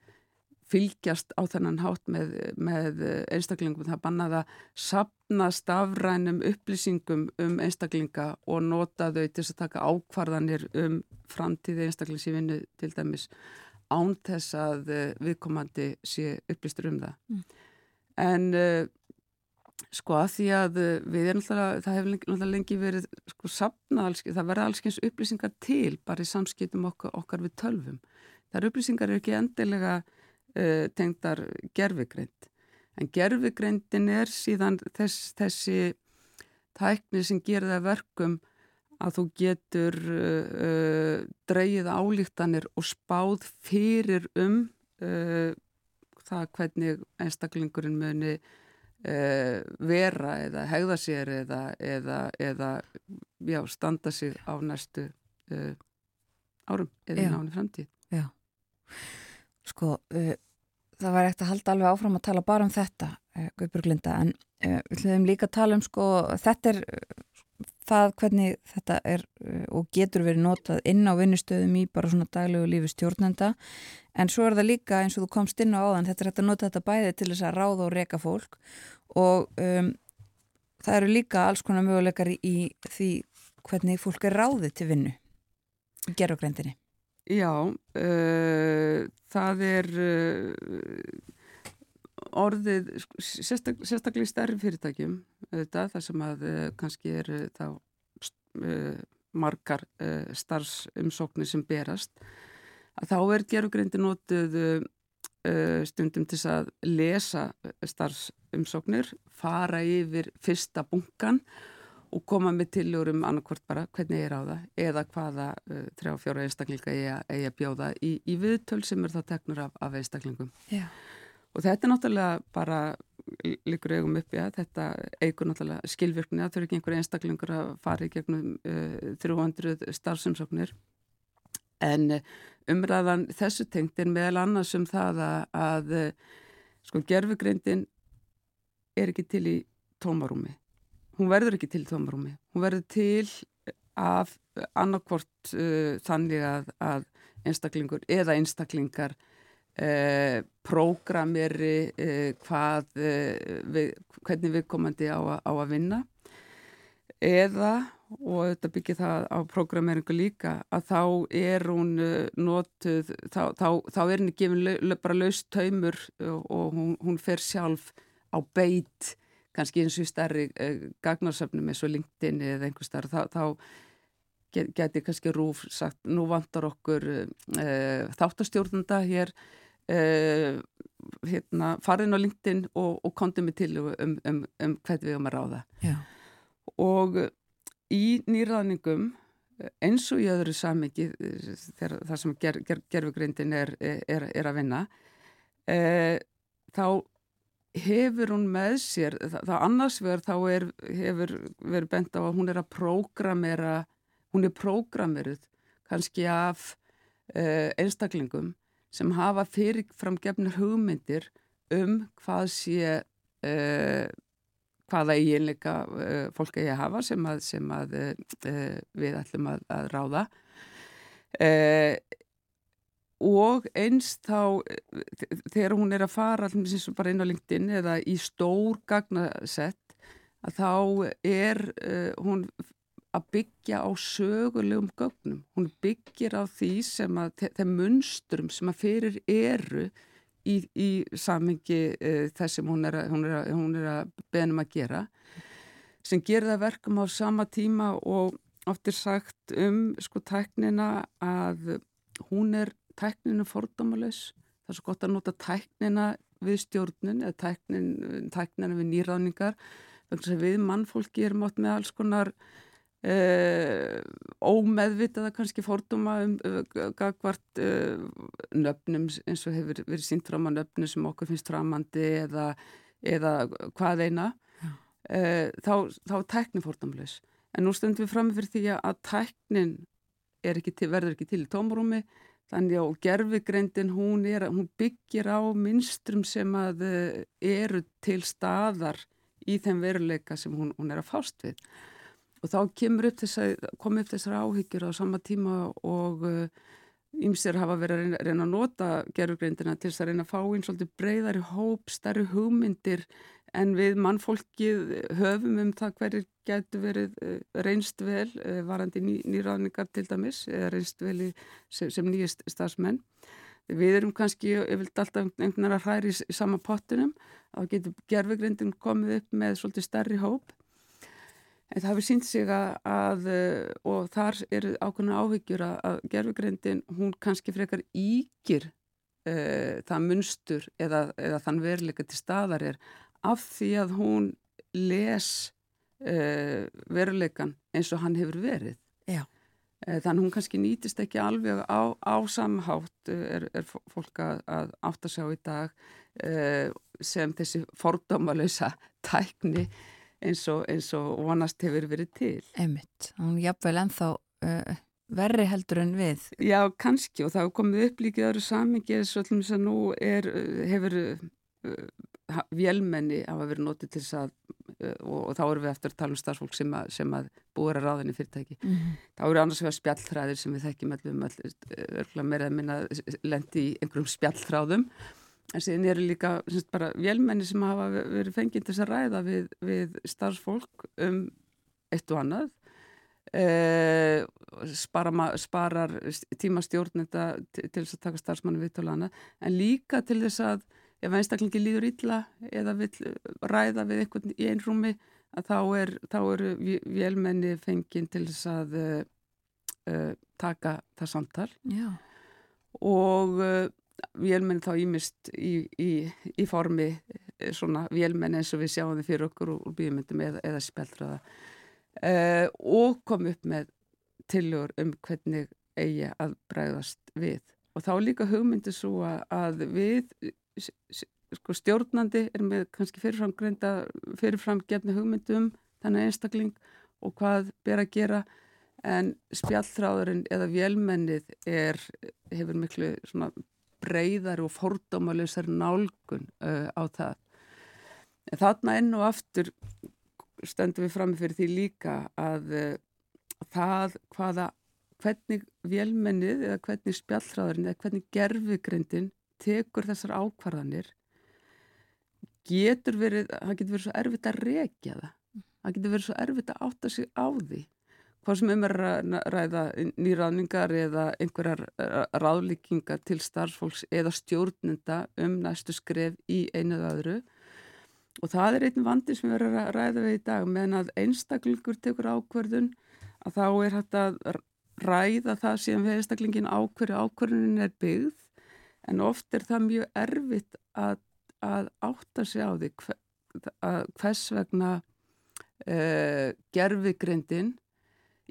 fylgjast á þennan hátt með, með einstaklingum, það bannaða sapna stafrænum upplýsingum um einstaklinga og nota þau til að taka ákvarðanir um framtíði einstaklings í vinnu til dæmis án þess að viðkomandi sé upplýstur um það. Mm. En uh, Sko að því að við erum alltaf, það hefur alltaf lengi verið sko sapnað, það verða allskyns upplýsingar til bara í samskiptum okkar, okkar við tölvum. Þar upplýsingar er ekki endilega uh, tengdar gerfigreind. En gerfigreindin er síðan þess, þessi tækni sem gerir það verkum að þú getur uh, uh, dreyið álíktanir og spáð fyrir um það hvernig einstaklingurinn muni Uh, vera eða hegða sér eða, eða, eða já, standa sig á næstu uh, árum eða náni framtíð. Já, sko uh, það var ekkert að halda alveg áfram að tala bara um þetta, Guðbjörglinda, en við hljóðum líka að tala um sko, þetta er það hvernig þetta er og getur verið notað inn á vinnustöðum í bara svona daglegu lífi stjórnenda. En svo er það líka eins og þú komst inn á áðan þetta er hægt að nota þetta bæði til þess að ráða og reka fólk og um, það eru líka alls konar möguleikar í, því hvernig fólk er ráðið til vinnu í gerðugrendinni Já, uh, það er uh, orðið sérstak, sérstaklega í stærri fyrirtækjum þetta, það sem að uh, kannski er þá margar starfsumsóknir sem berast að þá er gerðugreindi notuð stundum til að lesa starfsumsóknir, fara yfir fyrsta bunkan og koma með tiljóður um annarkvort bara hvernig ég er á það eða hvaða uh, þrjá fjóra einstaklinga ég er að bjóða í, í viðtöl sem er þá teknur af, af einstaklingum. Já. Og þetta er náttúrulega bara líkur eigum upp í að þetta eigur náttúrulega skilvirkni að þau eru ekki einhver einstaklingur að fara í gegnum uh, 300 starfsumsóknir en umræðan þessu tengt er meðal annars um það að, að sko gerfugreindin er ekki til í tómarúmi. Hún verður ekki til tómarúmi. Hún verður til af annarkvort uh, þannig að, að einstaklingur eða einstaklingar uh, prógrameri uh, hvað, við, hvernig viðkomandi á, á að vinna eða og þetta byggir það á prógrameringu líka að þá er hún notuð, þá, þá, þá er henni gefin bara laust taumur og, hún, hún fer sjálf á beit, kannski eins og stærri eh, gagnarsöfnum eins og LinkedIn eða einhver starf, þá, þá get, geti kannski rúf sagt, nú vantar okkur eh, þáttastjórnunda hér eh, hérna, farin á LinkedIn og, og kontið mig til um, um, um, um hvernig við erum að ráða Já. og í nýraðningum eins og í öðru samengi þegar það sem ger, ger, gerfugreindin er, er, er að vinna e, þá hefur hún með sér þá annars vegar þá er, hefur verið bent á að hún er að prógramera hún er prógrameruð kannski af e, einstaklingum sem hafa fyrirframgefnir hugmyndir um hvað sé e, hvaða eiginleika uh, fólk að hafa sem að, sem að uh, við ætlum að, að ráða. Uh, og eins þá þegar hún er að fara bara inn á LinkedIn eða í stór gagnasett að þá er hún að byggja á sögulegum gögnum. Hún byggir á því sem að þeim munsturum sem að fyrir eru í, í samingi uh, þess sem hún er, að- hún er, að- hún er að beðnum að gera sem gerir það verkum á sama tíma og oft er sagt um sko tæknina að hún er tækninu fordómalus það er svo gott að nota tæknina við stjórnun eða tæknin, tæknina við að við mannfólki erum átt með alls konar Uh, ómeðvitaða kannski fordóma um uh, gagvart uh, nöfnum eins og hefur verið sínt fram á nöfnum sem okkur finnst framandi eða, eða hvað eina. Uh, þá, þá er tæknin fordómlaus en nú stöndum við fram fyrir því að tæknin ekki til, verður ekki til í tómarúmi þannig að gerfigreindin hún, hún byggir á minstrum sem uh, eru til staðar í þeim veruleika sem hún, hún er að fást við. Og þá upp þess að koma upp þessar áhyggjur á sama tíma og ýmsir hafa verið að reyna, reyna að nota gerfugreindina til þess að reyna að fá einn svolítið breyðari hóp, stærri hugmyndir en við mannfólkið höfum um það hverjir getur verið eh, reynst vel eh, varandi ný, nýráðningar til dæmis eða reynst vel í, sem, sem nýjist stafsmenn. Við erum kannski, ég vilt alltaf einhvern veginn að hræri í, sama pottunum, þá getur gerfugreindin komið upp með svolítið stærri hóp En það hefur sínt sig að, að og þar eru ákveðna áhyggjur að, að gerfugreindin, hún kannski frekar ígir uh, það munstur eða, eða þann veruleika til staðar er af því að hún les uh, veruleikan eins og hann hefur verið. Já. Uh, þannig hún kannski nýtist ekki alveg á, á samhátt er, er fólk að, að átta sig á í dag sem þessi fordómalösa tækni eins og, eins og vonast hefur verið til. Emmitt, hún jafnvel ennþá uh, verri heldur en við. Já, kannski og það hefur komið upp líkið öðru samingi eins og allum sem nú er, hefur uh, vélmenni hafa verið notið til þess að uh, og, og þá erum við eftir að tala um starfsfólk sem að, sem að búið að ráðinni fyrirtæki. Mm -hmm. Þá eru annars vegar spjallþræðir sem við þekkjum allum all, meira að minna lendi í einhverjum spjallþráðum En síðan eru líka semst, bara vélmenni sem hafa verið fengið til þess að ræða við, við starfsfólk um eitt og annað. E, spara, sparar tíma stjórnenda til, þess að taka starfsmanni við til annað. En líka til þess að ef einstaklingi líður illa eða vil ræða við einhvern í einrúmi að þá, er, eru vélmenni fengið til þess að uh, taka það samtal. Já. Og uh, vélmenn þá ímist í, í, í formi svona vélmenn eins og við sjáum þið fyrir okkur úr bíomöndum eða, eða speltraða uh, og kom upp með tilugur um hvernig eigi að bregðast við og þá líka hugmyndi svo að við sko, stjórnandi er með kannski fyrirfram greinda fyrirfram gefni hugmyndum þannig einstakling og hvað ber að gera en spjallþráðurinn eða vélmennið er, hefur miklu breyðar og fordómalösar nálgun uh, á það. En þarna enn og aftur stöndum við fram fyrir því líka að uh, það hvaða, hvernig vélmennið eða hvernig spjallþráðurinn eða hvernig gerfugrindin tekur þessar ákvarðanir getur verið, það getur verið svo erfitt að rekja það. Það getur verið svo erfitt að átta sig á því. Hvað sem um er að ræða nýraðningar eða einhverjar ráðlíkingar til starfsfólks eða stjórnenda um næstu skref í einuð öðru. Og það er einn vandi sem við erum að ræða við í dag. Meðan að einstaklingur tekur ákverðun að þá er hægt að ræða það sem við einstaklingin ákverju ákverðunin er byggð en oft er það mjög erfitt að, að átta sig á því hver, hvers vegna uh, gerfigrindin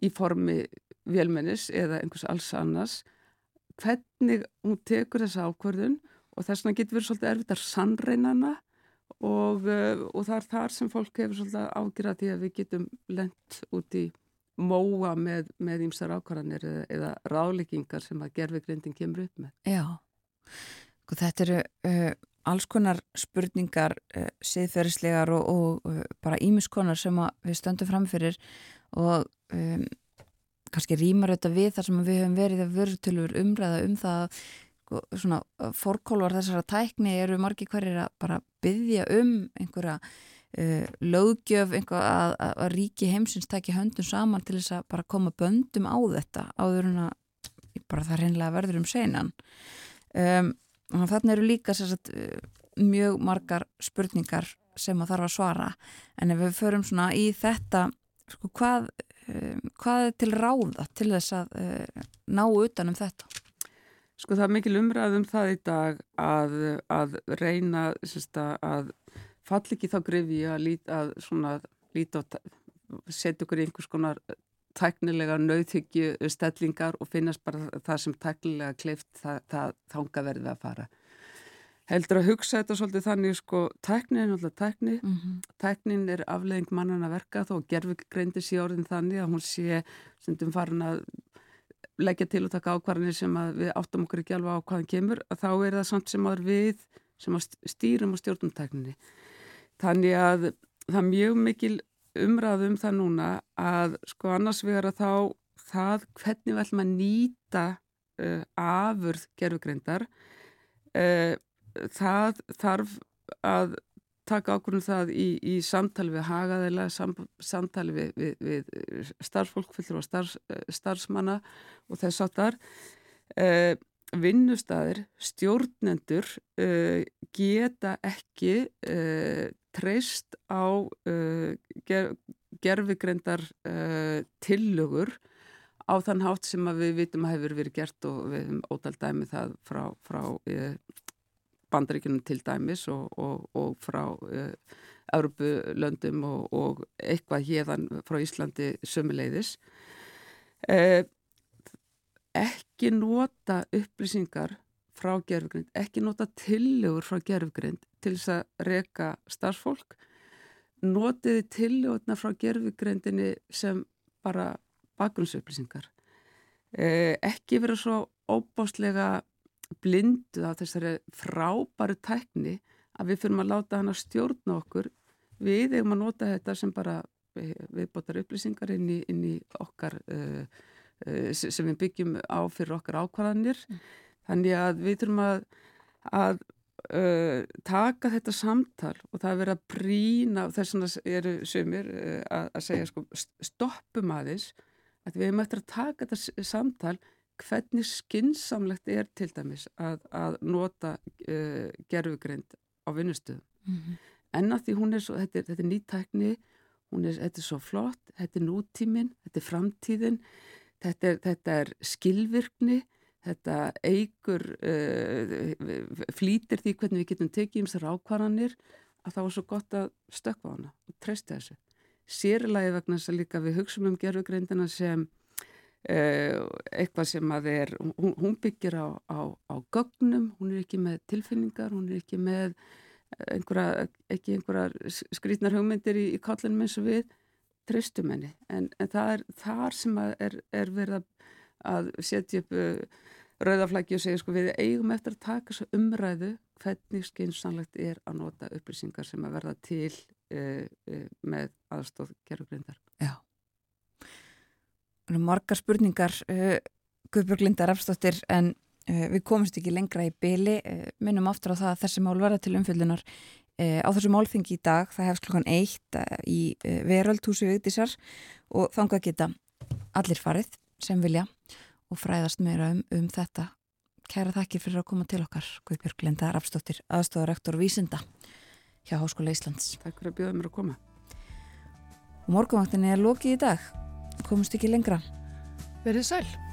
í formi vélmennis eða einhvers alls annars hvernig hún tekur þessa ákvörðun og þess vegna getur verið svolítið erfitt að sannreinana og, og það er þar sem fólk hefur svolítið ágjörða því að við getum lent út í móa með, ímsar ákvarðanir eða, eða ráleikingar sem að gerfigrindin kemur upp með. Já, þetta eru uh, alls konar spurningar uh, siðferðislegar og, og uh, bara ímiskonar sem við stöndum framfyrir og um, kannski rýmar þetta við þar sem við höfum verið að vörutölur umræða um það sko, svona fórkólvar þessara tækni eru margi hverjir að bara byggja um einhverja löggjöf einhver að, að, að ríki heimsins tækja höndum saman til þess að bara koma böndum á þetta áður en að bara það reynlega verður um senan um, og þannig eru líka sagt, uh, mjög margar spurningar sem að þarf að svara en ef við förum svona í þetta sko, hvað, um, hvað er til ráða til þess að uh, ná utanum þetta? Sko það er mikil umræðum það í dag að, að reyna sérst, að fall ekki þá grifi að, lít, að líta á setja okkur í einhvers konar tæknilega nauðhyggju stellingar og finnast bara það sem tæknilega kleift það, það þánga verði að fara. Heldur að hugsa þetta svolítið þannig sko, tæknin er náttúrulega tækni, mm -hmm. tæknin er afleðing mannan að verka þó gerfug greindi sé orðin þannig að hún sé sem farin að leggja til og taka ákvarðinir sem við áttum okkur ekki alveg á hvaðan kemur, að þá er það samt sem áður við sem stýrum og stjórnum tækninni. Þannig að það er mjög mikil umræðum það núna að sko annars vegar að þá það hvernig við ætlum að nýta uh, afurð gerfugreindar uh, það þarf að taka ákvörðum það í, í samtali við hagaðila, sam, samtali við, við, við starfsfólk fylgur og starfs, starfsmanna og þess áttar uh, vinnustæðir, stjórnendur uh, geta ekki uh, treyst á uh, ger, gerfigreindar uh, tillögur á þann hátt sem við vitum að hefur verið gert og við hefum ótal dæmi það frá, frá uh, bandaríkunum til dæmis og, og, og frá Europulöndum og, og eitthvað hérðan frá Íslandi sömuleiðis ekki nota upplýsingar frá gerfugrind, ekki nota tillögur frá gerfugrind til þess að reka starfsfólk. Notiði tillögurna frá gerfugrindinni sem bara bakgrunnsupplýsingar? Eh, ekki vera svo óbáslega blindu af þessari frábæru tækni að við fyrir að láta hann að stjórna okkur. Við eigum að nota þetta sem bara viðbótar upplýsingar inn í, inn í okkar uh, sem við byggjum á fyrir okkar ákvarðanir mm. Þannig að við þurfum að, að uh, taka þetta samtal og það er verið að brína, þess vegna eru sömur uh, að, að segja sko, stoppum aðeins, að við hefum eftir að taka þetta samtal hvernig skinsamlegt er til dæmis að, að nota uh, gerfugrind á vinnustuðum. Mm -hmm. En að því hún er svo, þetta er, þetta er er, þetta er svo flott, þetta er nútíminn, þetta er framtíðin, þetta er, þetta er skilvirkni, þetta eigur uh, flýtir því hvernig við getum tekið um sér ákvarðanir að það var svo gott að stökka á hana og treysta þessu. Sérlagi vegna þess að líka við hugsaum um gerfugreindina sem uh, eitthvað sem að er, hún, hún byggir á, á, á gögnum, hún er ekki með tilfinningar, hún er ekki með einhverja, ekki einhverja skrítnar hugmyndir í, í kallinu eins og við treystum henni en, en það er þar sem er, er verið að, setja upp uh, rauðaflæki og segja sko við eigum eftir að taka þessu umræðu hvernig skynsanlegt er að nota upplýsingar sem að verða til uh, uh, með aðstóð gerðugrindar. Já. Margar spurningar uh, Guðbjörg Lindar Efstóttir en við komumst ekki lengra í byli minnum aftur á það að þessi mál verða til umfyllunar á þessu málþingi í dag það hefst klokkan eitt í veröldhúsi Vigdísar og þanga geta allir farið sem vilja og fræðast meira um, um þetta. Kæra þakkir fyrir að koma til okkar, Guðbjörg Linda Rafstóttir, aðstofarektor Vísinda hjá Háskóla Íslands. Takk fyrir að bjóða mér að koma. Og morgunvaktinni er lokið í dag. Komust ekki lengra. Verðið sæl.